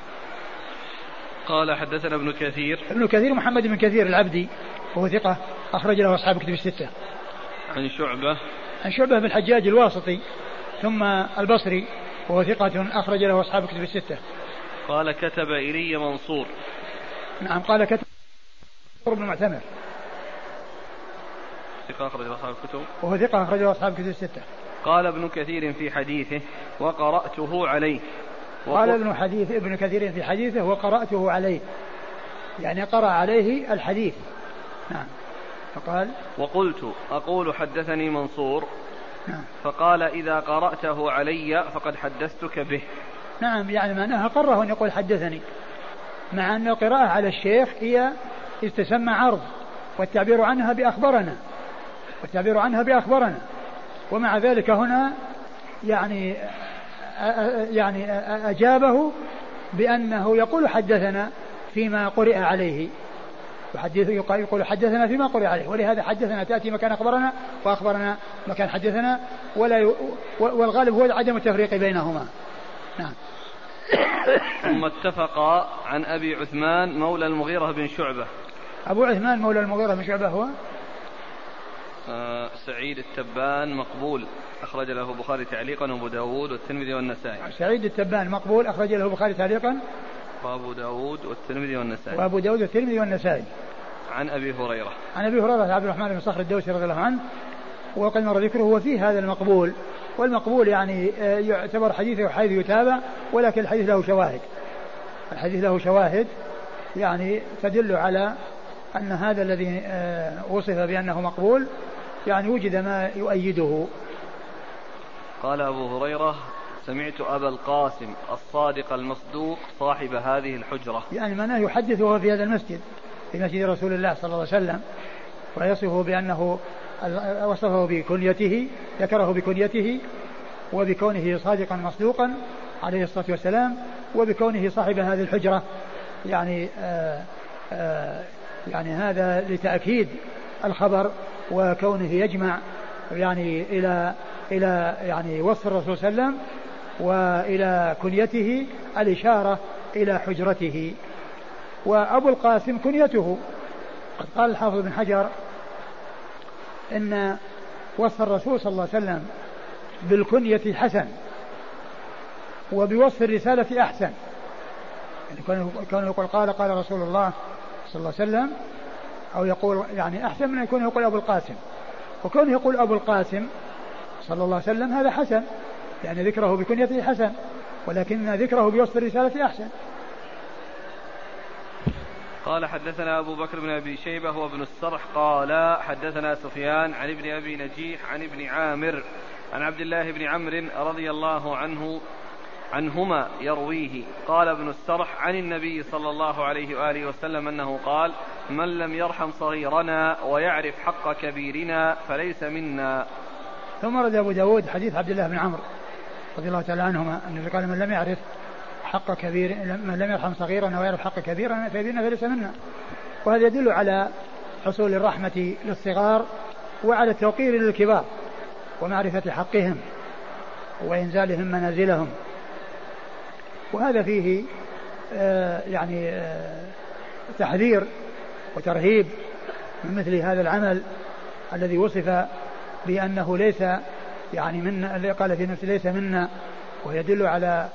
قال حدثنا ابن كثير. ابن كثير محمد بن كثير العبدي وهو ثقة أخرج له أصحاب كتب الستة. عن شعبة. عن شعبة بن الحجاج الواسطي ثم البصري وهو ثقة أخرج له أصحاب كتب الستة. قال كتب إلي منصور. نعم قال كتب منصور بن معتمر. ثقة أخرج أصحاب الكتب. وهو ثقة أخرج له أصحاب الكتب الستة. قال ابن كثير في حديثه وقرأته عليه. قال ابن حديث ابن كثير في حديثه وقرأته عليه. يعني قرأ عليه الحديث. نعم. فقال وقلت أقول حدثني منصور نعم. فقال إذا قرأته علي فقد حدثتك به. نعم يعني معناها قره أن يقول حدثني. مع أن القراءة على الشيخ هي تسمى عرض والتعبير عنها بأخبرنا. والتعبير عنها بأخبرنا. ومع ذلك هنا يعني يعني أجابه بأنه يقول حدثنا فيما قرئ عليه. يحدث يقول حدثنا فيما قرئ عليه. ولهذا حدثنا تأتي مكان أخبرنا وأخبرنا مكان حدثنا ولا ي... والغالب هو عدم التفريق بينهما. نعم. ثم اتفقا عن أبي عثمان مولى المغيرة بن شعبة. أبو عثمان مولى المغيرة بن شعبة هو؟ سعيد التبان مقبول. أخرج له البخاري تعليقا وأبو داود والترمذي والنسائي. سعيد التبان مقبول أخرج له البخاري تعليقا. وأبو داود والترمذي والنسائي. وأبو داود والترمذي والنسائي. عن أبي هريرة. عن أبي هريرة عبد الرحمن بن صخر الدوسي رضي الله عنه وقد مر ذكره وفي هذا المقبول. والمقبول يعني آه، يعتبر حديثه حيث يتابع ولكن الحديث له شواهد. الحديث له شواهد يعني تدل على أن هذا الذي آه، وصف بأنه مقبول يعني وجد ما يؤيده. قال أبو هريرة سمعت أبا القاسم الصادق المصدوق صاحب هذه الحجرة. يعني معناه يحدث وهو في هذا المسجد في مسجد رسول الله صلى الله عليه وسلم ويصفه بأنه وصفه بكنيته ذكره بكنيته وبكونه صادقا مصدوقا عليه الصلاة والسلام وبكونه صاحب هذه الحجرة. يعني آآ آآ يعني هذا لتأكيد الخبر وكونه يجمع يعني إلى إلى يعني وصف الرسول صلى الله عليه وسلم وإلى كنيته الإشارة إلى حجرته. وأبو القاسم كنيته. قد قال الحافظ بن حجر إن وصف الرسول صلى الله عليه وسلم بالكنية حسن وبوصف الرسالة أحسن. يعني كونه يقول قال قال رسول الله صلى الله عليه وسلم أو يقول يعني أحسن من أن يكون يقول أبو القاسم. وكونه يقول أبو القاسم صلى الله عليه وسلم هذا حسن. يعني ذكره بكنيته حسن ولكن ذكره بوصف الرسالة أحسن. قال حدثنا أبو بكر بن أبي شيبة هو ابن السرح. قال حدثنا سفيان عن ابن أبي نجيح عن ابن عامر عن عبد الله بن عمرو رضي الله عنه عنهما يرويه. قال ابن السرح عن النبي صلى الله عليه وآله وسلم أنه قال من لم يرحم صغيرنا ويعرف حق كبيرنا فليس منا. ثم رد أبو داود حديث عبد الله بن عمرو رضي الله تعالى عنهما أنه قال من لم يعرف حق كبير من لم يرحم صغيرنا ويعرف حق كبيرنا فكبيرنا فليس منا. وهذا يدل على حصول الرحمة للصغار وعلى التوقير للكبار ومعرفة حقهم وإنزالهم منازلهم. وهذا فيه آه يعني آه تحذير وترهيب من مثل هذا العمل الذي وصف بأنه ليس يعني منا قال في نفسه ليس منا ويدل على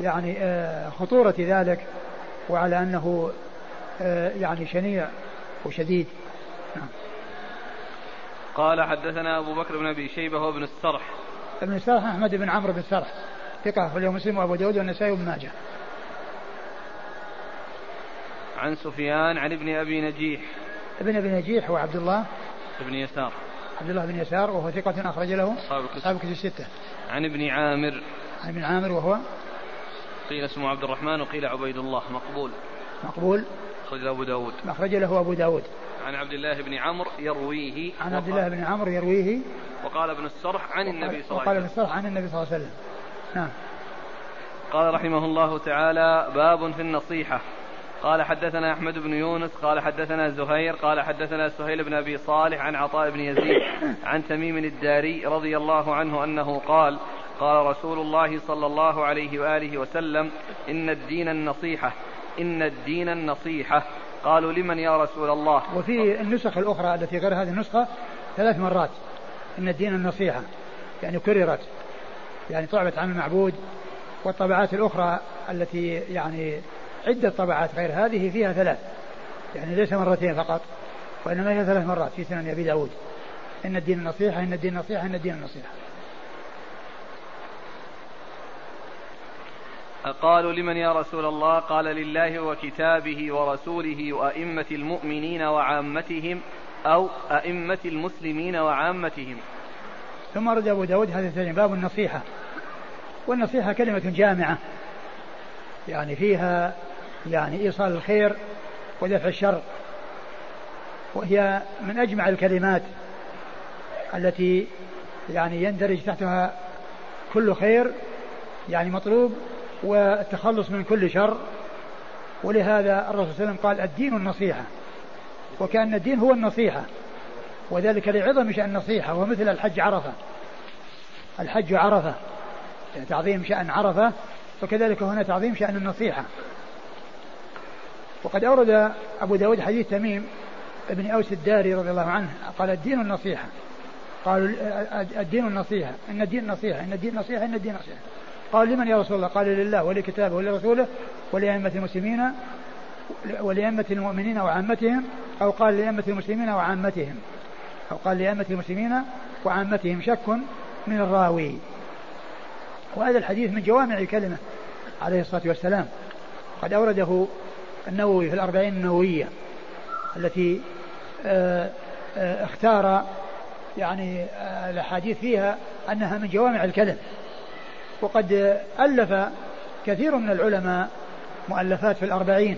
يعني آه خطورة ذلك وعلى أنه يعني شنيع وشديد. نعم. قال حدثنا أبو بكر بن أبي شيبة وابن السرح. ابن السرح أحمد بن عمرو بن السرح ثقة في اليوم مسلم وأبو داود والنسائي وابن ماجه. عن سفيان عن ابن أبي نجيح. ابن أبي نجيح هو عبد الله. ابن يسار. عبد الله بن يسار وهو ثقة أخرج له أصحاب كتب الستة. عن ابن عامر. عن ابن عامر وهو؟ قيل اسمه عبد الرحمن وقيل عبيد الله. مقبول. مقبول. أخرج أبو داود. أخرج له أبو داود. عن عبد الله بن عمرو يرويه عن عبد الله بن عمرو يرويه. وقال ابن السرح عن النبي صلى الله عليه وسلم وقال ابن السرح عن النبي صلى الله عليه وسلم. نعم. قال رحمه الله تعالى باب في النصيحة. قال حدثنا أحمد بن يونس قال حدثنا زهير قال حدثنا سهيل بن أبي صالح عن عطاء بن يزيد عن تميم الداري رضي الله عنه أنه قال قال رسول الله صلى الله عليه وآله وسلم إن الدين النصيحة إن الدين النصيحة. قالوا لمن يا رسول الله؟ وفي النسخ الأخرى التي غير هذه النسخة ثلاث مرات إن الدين النصيحة يعني كررت يعني طعبت عن المعبود والطبعات الأخرى التي يعني عدة طبعات غير هذه فيها ثلاث. يعني ليس مرتين فقط وإنما هي ثلاث مرات في سنن أبي داود. إن الدين النصيحة إن الدين النصيحة إن الدين النصيحة قالوا لمن يا رسول الله؟ قال لله وكتابه ورسوله وأئمة المؤمنين وعامتهم أو أئمة المسلمين وعامتهم. ثم رد أبو داود هذا الثاني باب النصيحة. والنصيحة كلمة جامعة. يعني فيها يعني إيصال الخير ودفع الشر. وهي من أجمع الكلمات التي يعني يندرج تحتها كل خير يعني مطلوب والتخلص من كل شر. ولهذا الرسول صلى الله عليه وسلم قال الدين النصيحة وكأن الدين هو النصيحة. وذلك لعظم شأن النصيحة ومثل الحج عرفة. الحج عرفة يعني تعظيم شأن عرفة وكذلك هنا تعظيم شأن النصيحة. وقد أورد أبو داود حديث تميم ابن أوس الداري رضي الله عنه قال الدين النصيحة. قالوا الدين النصيحة. إن الدين نصيحة. إن الدين نصيحة. إن الدين نصيحة. قال لمن يا رسول الله؟ قال لله ولكتابه ولرسوله ولأئمة المسلمين ولأئمة المؤمنين وعامتهم أو قال لأئمة المسلمين وعامتهم. أو قال لأئمة المسلمين وعامتهم. شك من الراوي. وهذا الحديث من جوامع الكلمة عليه الصلاة والسلام. قد أورده النووي في الأربعين النووية التي آه، آه، اختار يعني آه، الأحاديث فيها أنها من جوامع الكلم وقد ألف كثير من العلماء مؤلفات في الأربعين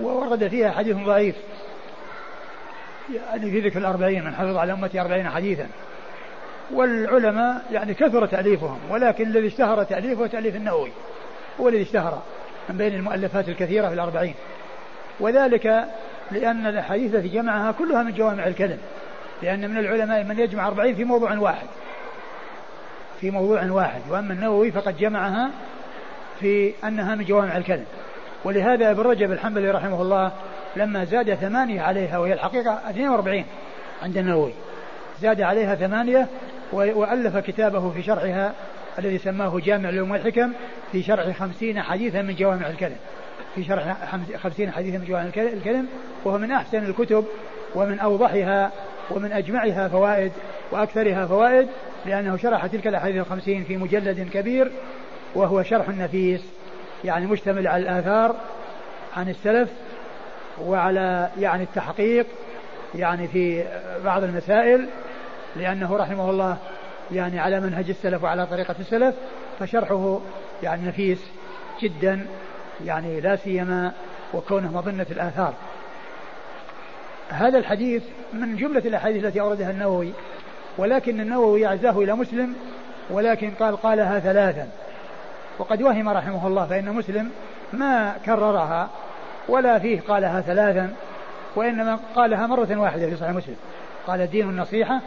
وورد فيها حديث ضعيف. يعني في ذكر الأربعين من حفظ على أمتي أربعين حديثا. والعلماء يعني كثر تأليفهم ولكن الذي اشتهر تأليفه تأليف النووي هو الذي اشتهر. من بين المؤلفات الكثيرة في الأربعين. وذلك لأن الأحاديث التي جمعها كلها من جوامع الكلم لأن من العلماء من يجمع أربعين في موضوع واحد. في موضوع واحد. وأما النووي فقد جمعها في أنها من جوامع الكلم ولهذا ابن رجب الحنبلي رحمه الله لما زاد ثمانية عليها وهي الحقيقة 42 عند النووي زاد عليها ثمانية وألف كتابه في شرحها الذي سماه جامع العلوم والحكم في شرح خمسين حديثا من جوامع الكلم. في شرح خمسين حديثا من جوامع الكلم وهو من أحسن الكتب ومن أوضحها ومن أجمعها فوائد وأكثرها فوائد لأنه شرح تلك الأحاديث الخمسين في مجلد كبير وهو شرح نفيس يعني مشتمل على الآثار عن السلف وعلى يعني التحقيق يعني في بعض المسائل لأنه رحمه الله يعني على منهج السلف وعلى طريقة السلف فشرحه يعني نفيس جدا يعني لا سيما وكونه مظنة الآثار. هذا الحديث من جملة الأحاديث التي أوردها النووي ولكن النووي أعزاه إلى مسلم ولكن قال قالها ثلاثا. وقد وهم رحمه الله فإن مسلم ما كررها ولا فيه قالها ثلاثا وإنما قالها مرة واحدة في صحيح مسلم. قال الدين النصيحة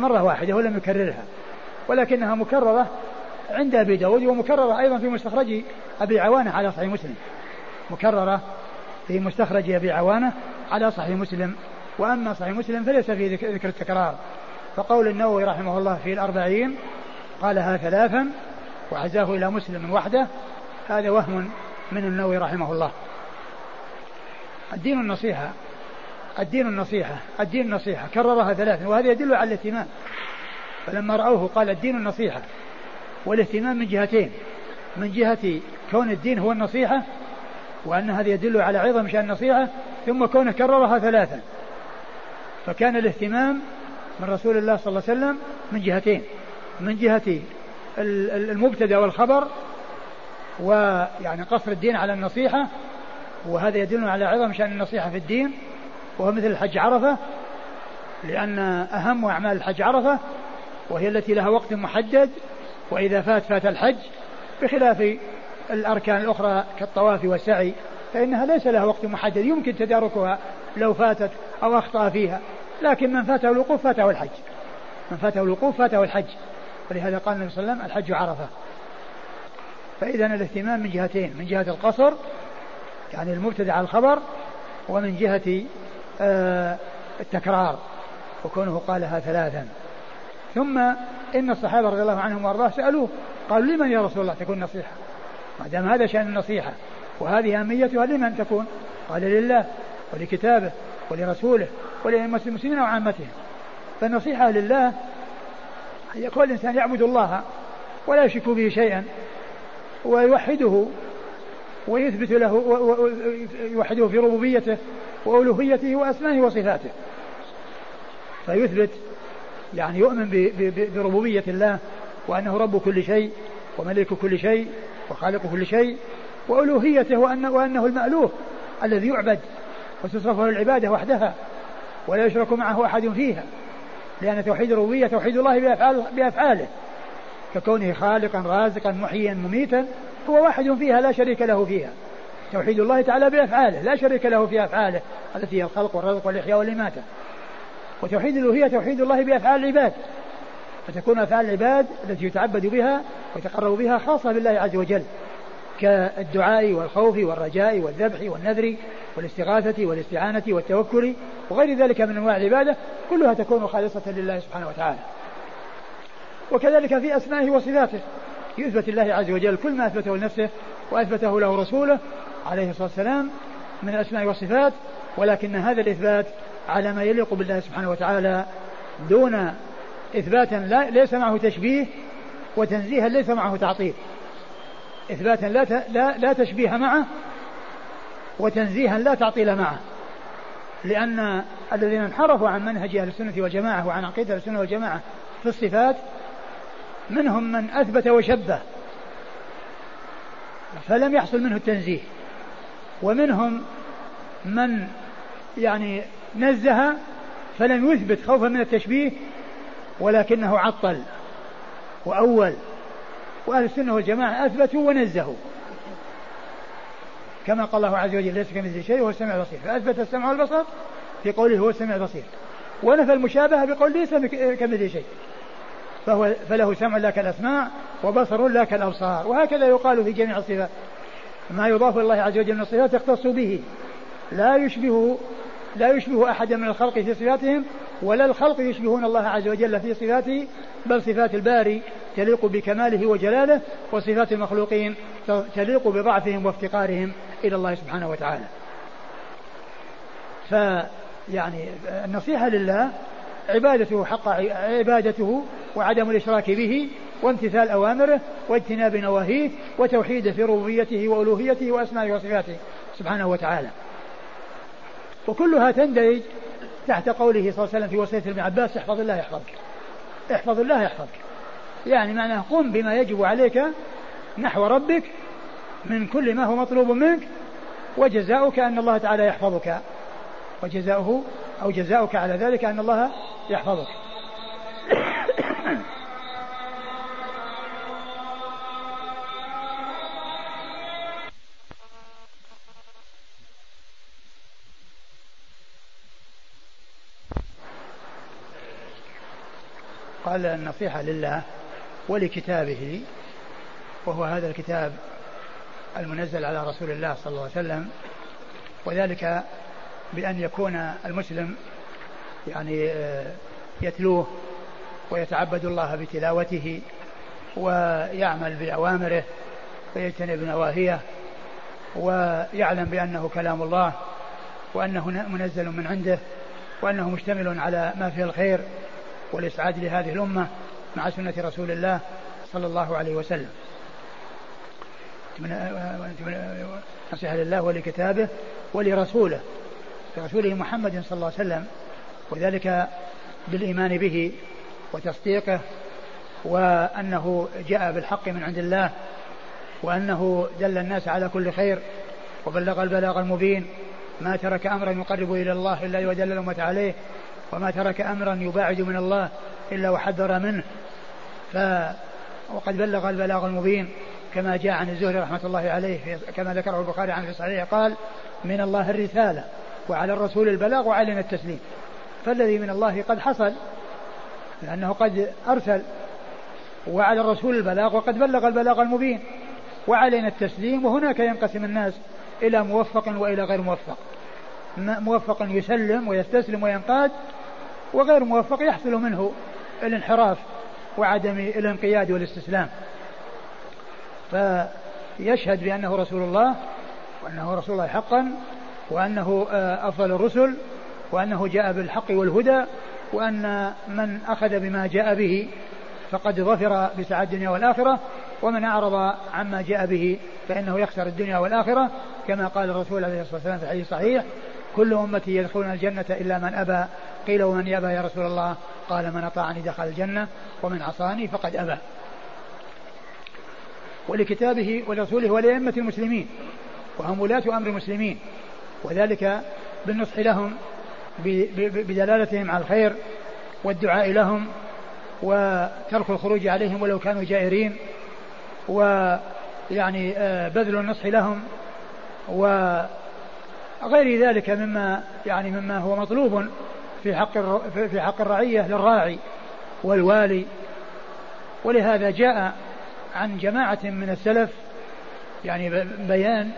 مرة واحدة ولم يكررها ولكنها مكررة عند أبي داود ومكررة أيضا في مستخرج أبي عوانة على صحيح مسلم. مكررة في مستخرج أبي عوانة على صحيح مسلم. وأما صحيح مسلم فليس في ذكر التكرار. فقول النووي رحمه الله في الأربعين قالها ثلاثا وعزاه إلى مسلم وحده هذا وهم من النووي رحمه الله. الدين النصيحة الدين النصيحة الدين النصيحة كررها ثلاثا وهذا يدل على الاهتمام. فلما رأوه قال الدين النصيحة والاهتمام من جهتين من جهة كون الدين هو النصيحة وأن هذا يدل على عظم شأن النصيحة ثم كونه كررها ثلاثا فكان الاهتمام من رسول الله صلى الله عليه وسلم من جهتين من جهة المبتدأ والخبر ويعني قصر الدين على النصيحة وهذا يدل على عظم شأن النصيحة في الدين وهو مثل الحج عرفة لأن أهم أعمال الحج عرفة وهي التي لها وقت محدد وإذا فات فات الحج بخلاف الأركان الأخرى كالطواف والسعي فإنها ليس لها وقت محدد يمكن تداركها لو فاتت أو أخطأ فيها لكن من فاته الوقوف فاته الحج. من فاته الوقوف فاته الحج. ولهذا قال النبي صلى الله عليه وسلم الحج عرفة. فإذا الاهتمام من جهتين من جهة القصر يعني المبتدع الخبر ومن جهة التكرار وكونه قالها ثلاثا. ثم إن الصحابة رضي الله عنهم وأرضاه سألوه قالوا لمن يا رسول الله تكون نصيحة؟ ما دام هذا شأن النصيحة وهذه أهميتها لمن تكون؟ قال لله ولكتابه ولرسوله ولأئمة المسلمين وعامتهم. فالنصيحة لله أن يكون الإنسان يعبد الله ولا يشرك به شيئا ويوحده ويثبت له ويوحده في ربوبيته وألوهيته وأسمائه وصفاته. فيثبت يعني يؤمن بربوبية الله وأنه رب كل شيء وملك كل شيء وخالق كل شيء وألوهيته وأنه, وأنه المألوه الذي يعبد وتصرف له العبادة وحدها ولا يشرك معه أحد فيها لأن توحيد الربوبية توحيد الله بأفعاله, بأفعاله. ككونه خالقا رازقا محيا مميتا هو واحد فيها لا شريك له فيها. توحيد الله تعالى بأفعاله لا شريك له في أفعاله التي هي الخلق والرزق والإحياء والإماتة وتوحيد الألوهية توحيد الله بأفعال العباد. فتكون أفعال العباد التي يتعبد بها ويتقرب بها خاصة بالله عز وجل كالدعاء والخوف والرجاء والذبح والنذر والاستغاثة والاستعانة والتوكل وغير ذلك من أنواع العبادة كلها تكون خالصة لله سبحانه وتعالى. وكذلك في أسمائه وصفاته يثبت الله عز وجل كل ما أثبته لنفسه وأثبته له رسوله عليه الصلاة والسلام من الأسماء والصفات ولكن هذا الإثبات على ما يليق بالله سبحانه وتعالى دون إثباتا لا ليس معه تشبيه وتنزيها ليس معه تعطيل. إثباتا لا لا لا تشبيه معه وتنزيها لا تعطيل معه. لأن الذين انحرفوا عن منهج أهل السنة والجماعة وعن عقيدة أهل السنة والجماعة في الصفات منهم من أثبت وشبه فلم يحصل منه التنزيه. ومنهم من يعني نزه فلم يثبت خوفا من التشبيه ولكنه عطل وأول وأهل السنة والجماعة أثبتوا ونزهوا. كما قال الله عز وجل ليس كمثله شيء وهو السميع البصير. فأثبت السمع والبصر في قوله هو السميع البصير ونفى المشابهة بقول ليس كمثله شيء فهو فله سمع لا كالأسماع وبصر لا كالأبصار وهكذا يقال في جميع الصفات. ما يضاف إلى الله عز وجل من الصفات يختص به. لا يشبه لا يشبه أحدا من الخلق في صفاتهم ولا الخلق يشبهون الله عز وجل في صفاته بل صفات الباري تليق بكماله وجلاله وصفات المخلوقين تليق بضعفهم وافتقارهم إلى الله سبحانه وتعالى. فيعني النصيحة لله عبادته حق عبادته وعدم الإشراك به وامتثال أوامره واجتناب نواهيه وتوحيده في ربوبيته وألوهيته وأسمائه وصفاته سبحانه وتعالى. وكلها تندرج تحت قوله صلى الله عليه وسلم في وصية ابن عباس احفظ الله يحفظك. احفظ الله يحفظك. يعني معناه قم بما يجب عليك نحو ربك من كل ما هو مطلوب منك وجزاؤك أن الله تعالى يحفظك. وجزاؤه أو جزاؤك على ذلك أن الله يحفظك. قال النصيحة لله ولكتابه وهو هذا الكتاب المنزل على رسول الله صلى الله عليه وسلم وذلك بأن يكون المسلم يعني آه، يتلوه ويتعبد الله بتلاوته ويعمل بأوامره ويجتنب نواهيه ويعلم بأنه كلام الله وأنه منزل من عنده وأنه مشتمل على ما فيه الخير. والإسعاد لهذه الأمة مع سنة رسول الله صلى الله عليه وسلم. نصيحة لله ولكتابه ولرسوله لرسوله محمد صلى الله عليه وسلم وذلك بالإيمان به وتصديقه وأنه جاء بالحق من عند الله وأنه دل الناس على كل خير وبلغ البلاغ المبين ما ترك أمرا يقرب إلى الله إلا يدل الأمة عليه. وما ترك أمرا يباعد من الله إلا وحذر منه. ف وقد بلغ البلاغ المبين كما جاء عن الزهري رحمة الله عليه كما ذكره البخاري عنه في صحيحه قال من الله الرسالة وعلى الرسول البلاغ وعلينا التسليم. فالذي من الله قد حصل لأنه قد أرسل وعلى الرسول البلاغ وقد بلغ البلاغ المبين وعلينا التسليم وهناك ينقسم الناس إلى موفق وإلى غير موفق. موفق يسلم ويستسلم وينقاد وغير موفق يحصل منه الانحراف وعدم الانقياد والاستسلام. فيشهد بأنه رسول الله وأنه رسول الله حقا وأنه آه، أفضل الرسل وأنه جاء بالحق والهدى وأن من أخذ بما جاء به فقد ظفر بسعادة الدنيا والآخرة ومن أعرض عما جاء به فإنه يخسر الدنيا والآخرة كما قال الرسول عليه الصلاة والسلام في الحديث الصحيح كل أمتي يدخلون الجنة إلا من أبى. قيل ومن يأبى يا رسول الله؟ قال من أطاعني دخل الجنة ومن عصاني فقد أبى. ولكتابه ولرسوله ولأئمة المسلمين وهم ولاة أمر المسلمين. وذلك بالنصح لهم بدلالتهم على الخير والدعاء لهم وترك الخروج عليهم ولو كانوا جائرين ويعني آه، بذل النصح لهم وغير ذلك مما يعني مما هو مطلوب في حق في حق الرعية للراعي والوالي. ولهذا جاء عن جماعة من السلف يعني بيان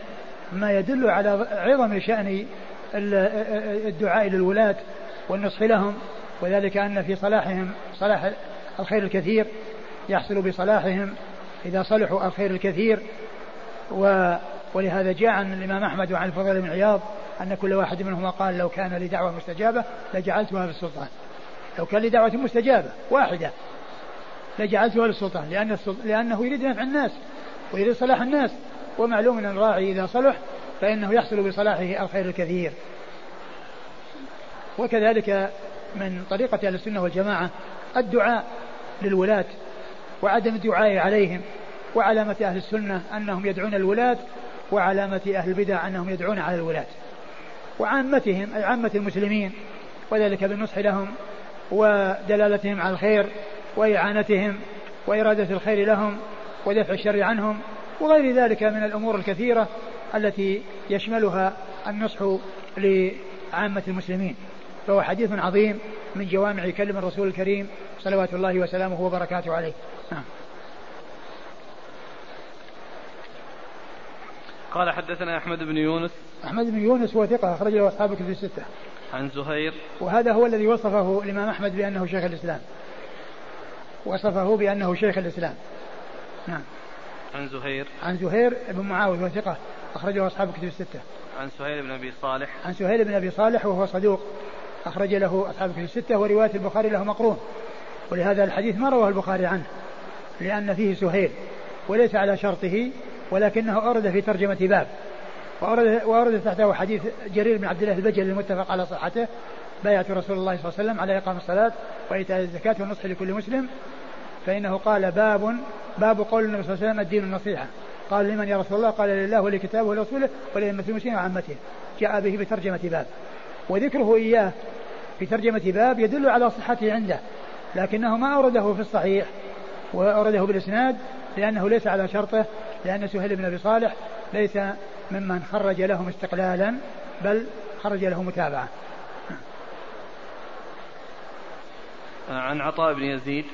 ما يدل على عظم شأن الدعاء للولاة والنصح لهم وذلك أن في صلاحهم صلاح الخير الكثير يحصل بصلاحهم إذا صلحوا الخير الكثير و ولهذا جاء عن الإمام أحمد وعن الفضيل بن عياض أن كل واحد منهما قال لو كان لي دعوة مستجابة لجعلتها في السلطان لو كان لي دعوة مستجابة واحدة لجعلتها للسلطان لأن لأنه يريد نفع الناس ويريد صلاح الناس ومعلوم أن الراعي إذا صلح فإنه يحصل بصلاحه الخير الكثير. وكذلك من طريقة أهل السنة والجماعة الدعاء للولاة وعدم الدعاء عليهم وعلامة أهل السنة أنهم يدعون الولاة وعلامة أهل البدع أنهم يدعون على الولاة. وعامتهم أي عامة المسلمين وذلك بالنصح لهم ودلالتهم على الخير وإعانتهم وإرادة الخير لهم ودفع الشر عنهم وغير ذلك من الأمور الكثيرة التي يشملها النصح لعامة المسلمين. فهو حديث عظيم من جوامع كلم الرسول الكريم صلوات الله وسلامه وبركاته عليه. نعم. قال حدثنا أحمد بن يونس. أحمد بن يونس هو ثقة أخرج له أصحاب الكتب الستة. عن زهير. وهذا هو الذي وصفه الإمام أحمد بأنه شيخ الإسلام. وصفه بأنه شيخ الإسلام. نعم. عن زهير. عن زهير بن معاوية وثقة أخرجه أصحاب الكتب الستة. عن سهيل بن أبي صالح. عن سهيل بن أبي صالح وهو صدوق أخرج له أصحاب الكتب الستة ورواية البخاري له مقرون. ولهذا الحديث ما رواه البخاري عنه لأن فيه سهيل وليس على شرطه ولكنه أورد في ترجمة باب. وأورد, وأورد تحته حديث جرير بن عبد الله البجلي المتفق على صحته. بايعة رسول الله صلى الله عليه وسلم على إقام الصلاة وإيتاء الزكاة والنصح لكل مسلم. فإنه قال باب باب قول النبي صلى الله عليه وسلم الدين النصيحة. قال لمن يا رسول الله؟ قال لله ولكتابه ولرسوله ولأئمة المسلمين وعامته. جاء به بترجمة باب. وذكره إياه في ترجمة باب يدل على صحته عنده. لكنه ما أورده في الصحيح وأورده بالإسناد لأنه ليس على شرطه. لأن سهيل بن أبي صالح ليس ممن خرج لهم استقلالا بل خرج له متابعة عن عطاء بن يزيد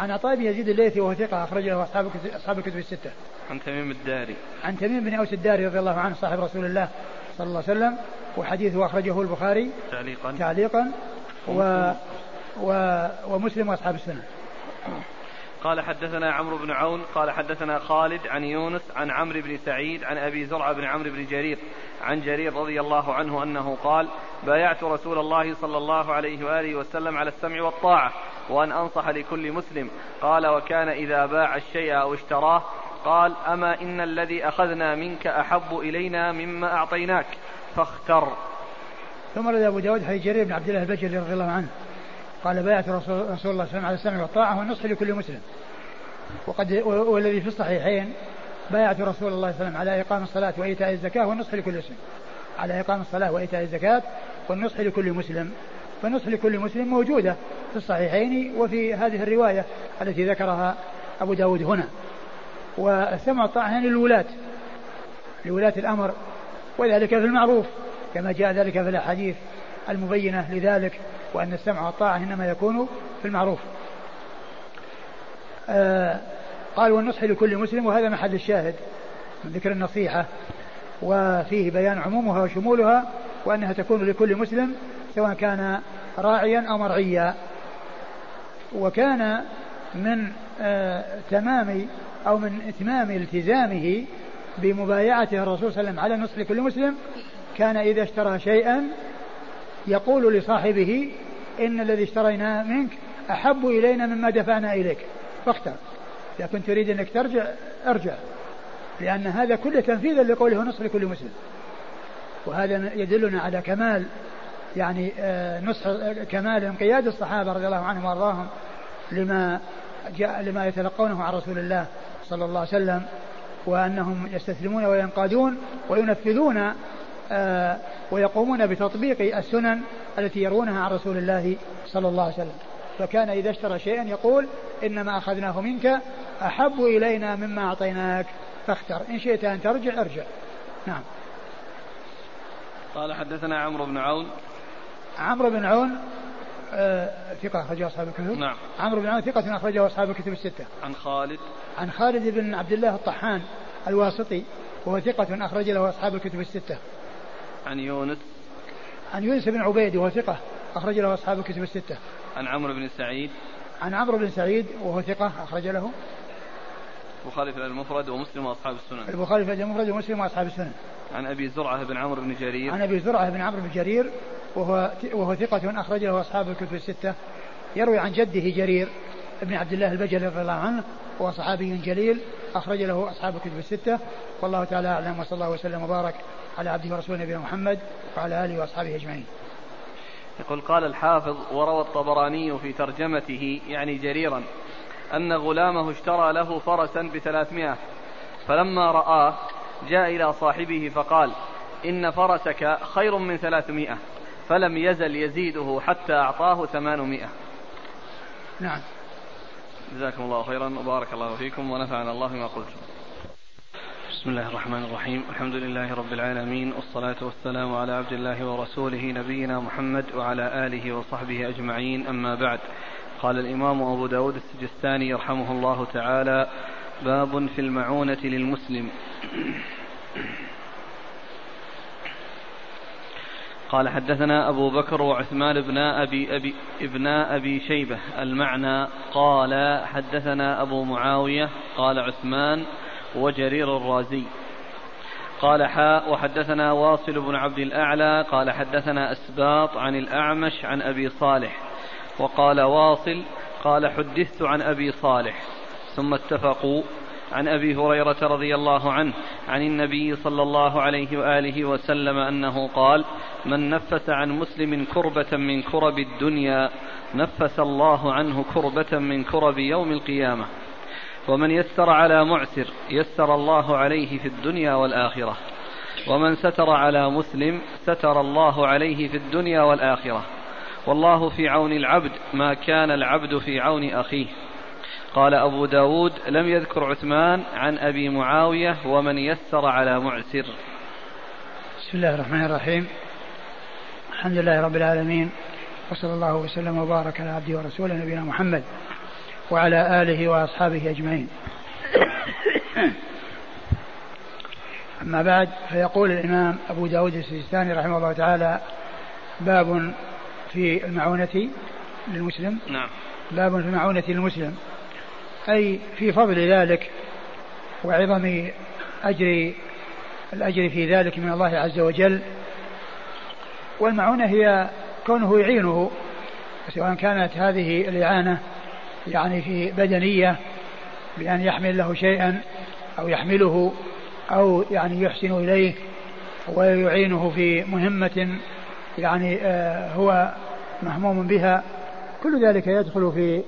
عن عطاء بن يزيد الليثي وهو ثقة أخرج له أصحاب أصحاب الكتب الستة. عن تميم الداري. عن تميم بن أوس الداري رضي الله عنه صاحب رسول الله صلى الله عليه وسلم وحديثه أخرجه البخاري تعليقا تعليقا و و ومسلم وأصحاب السنة. قال حدثنا عمرو بن عون قال حدثنا خالد عن يونس عن عمرو بن سعيد عن أبي زرعة بن عمرو بن جرير عن جرير رضي الله عنه أنه قال بايعت رسول الله صلى الله عليه وآله وسلم على السمع والطاعة وأن أنصح لكل مسلم. قال وكان إذا باع الشيء أو اشتراه قال أما إن الذي أخذنا منك أحب إلينا مما أعطيناك فاختر. ثم رد أبو داود حديث جرير بن عبد الله البجلي رضي الله عنه. قال بايعت رسول, رسول الله صلى الله عليه وسلم على السمع والطاعة والنصح لكل مسلم. وقد والذي في الصحيحين بايعت رسول الله صلى الله عليه وسلم على إقام الصلاة وإيتاء الزكاة والنصح لكل مسلم. على إقام الصلاة وإيتاء الزكاة والنصح لكل مسلم. فالنصح لكل مسلم موجودة في الصحيحين وفي هذه الرواية التي ذكرها أبو داود هنا. والسمع والطاعة يعني للولاة لولاة الأمر. وذلك في المعروف. كما جاء ذلك في الأحاديث المبينة لذلك. وأن السمع والطاعة إنما يكون في المعروف. آه قال والنصح لكل مسلم وهذا محل الشاهد من ذكر النصيحة. وفيه بيان عمومها وشمولها وأنها تكون لكل مسلم سواء كان راعيا أو مرعيا. وكان من آه تمام أو من إتمام التزامه بمبايعته الرسول صلى الله عليه وسلم على النصح لكل مسلم كان إذا اشترى شيئا يقول لصاحبه إن الذي اشتريناه منك أحب إلينا مما دفعنا إليك. فاختر. إذا كنت تريد أنك ترجع أرجع. لأن هذا كله تنفيذا لقوله نصر لكل مسلم. وهذا يدلنا على كمال يعني آه، نصح كمال انقياد الصحابة رضي الله عنهم وأرضاهم لما جاء لما يتلقونه عن رسول الله صلى الله عليه وسلم وأنهم يستسلمون وينقادون وينفذون ويقومون بتطبيق السنن التي يرونها عن رسول الله صلى الله عليه وسلم. فكان إذا اشترى شيئا يقول إنما أخذناه منك أحب إلينا مما أعطيناك. فاختر. إن شئت أن ترجع ارجع. نعم. قال حدثنا عمرو بن عون. عمرو بن عون آه ثقة أخرجه أصحاب الكتب. نعم. عمرو بن عون ثقة أخرجه أصحاب الكتب الستة. عن خالد. عن خالد بن عبد الله الطحان الواسطي وهو ثقة أخرج له أصحاب الكتب الستة. عن يونس. عن يونس بن عبيد وهو ثقة أخرج له أصحاب الكتب الستة. عن عمرو بن سعيد. عن عمرو بن سعيد وهو ثقة أخرج له. البخاري في المفرد ومسلم وأصحاب السنن. البخاري في المفرد ومسلم وأصحاب السنن. عن أبي زرعة بن عمرو بن جرير. عن أبي زرعة بن عمرو بن جرير وهو وهو ثقة أخرج له أصحاب الكتب الستة. يروي عن جده جرير بن عبد الله البجلي رضي الله عنه وهو صحابي جليل. أخرج له أصحاب الكتب الستة. والله تعالى أعلم وصلى الله وسلم وبارك على عبده ورسوله نبينا محمد وعلى آله وأصحابه أجمعين. يقول قال الحافظ وروى الطبراني في ترجمته يعني جريرا أن غلامه اشترى له فرسا بثلاثمائة. فلما رآه جاء إلى صاحبه فقال إن فرسك خير من ثلاثمائة فلم يزل يزيده حتى أعطاه ثمانمائة. نعم. جزاكم الله خيرا وبارك الله فيكم ونفعنا الله ما قلتم. بسم الله الرحمن الرحيم. الحمد لله رب العالمين والصلاة والسلام على عبد الله ورسوله نبينا محمد وعلى آله وصحبه أجمعين. أما بعد قال الإمام أبو داود السجستاني يرحمه الله تعالى باب في المعونة للمسلم. قال حدثنا أبو بكر وعثمان بن أبي, أبي ابن أبي شيبة المعنى قال حدثنا أبو معاوية قال عثمان وجرير الرازي. قال حاء وحدثنا واصل بن عبد الأعلى قال حدثنا أسباط عن الأعمش عن أبي صالح وقال واصل قال حدثت عن أبي صالح ثم اتفقوا عن أبي هريرة رضي الله عنه عن النبي صلى الله عليه وآله وسلم أنه قال من نفس عن مسلم كربة من كرب الدنيا نفس الله عنه كربة من كرب يوم القيامة. ومن يسر على معسر يسر الله عليه في الدنيا والآخرة. ومن ستر على مسلم ستر الله عليه في الدنيا والآخرة. والله في عون العبد ما كان العبد في عون أخيه. قال أبو داود لم يذكر عثمان عن أبي معاوية ومن يسر على معسر. بسم الله الرحمن الرحيم. الحمد لله رب العالمين وصلى الله وسلم وبارك على عبده ورسوله نبينا محمد وعلى آله وأصحابه أجمعين. أما بعد فيقول الإمام أبو داود السجستاني رحمه الله تعالى باب في المعونة للمسلم. نعم. باب في المعونة للمسلم. أي في فضل ذلك وعظم أجر الأجر في ذلك من الله عز وجل. والمعونة هي كونه يعينه سواء كانت هذه الإعانة يعني في بدنية بأن يحمل له شيئا أو يحمله أو يعني يحسن إليه ويعينه في مهمة يعني آه هو مهموم بها. كل ذلك يدخل في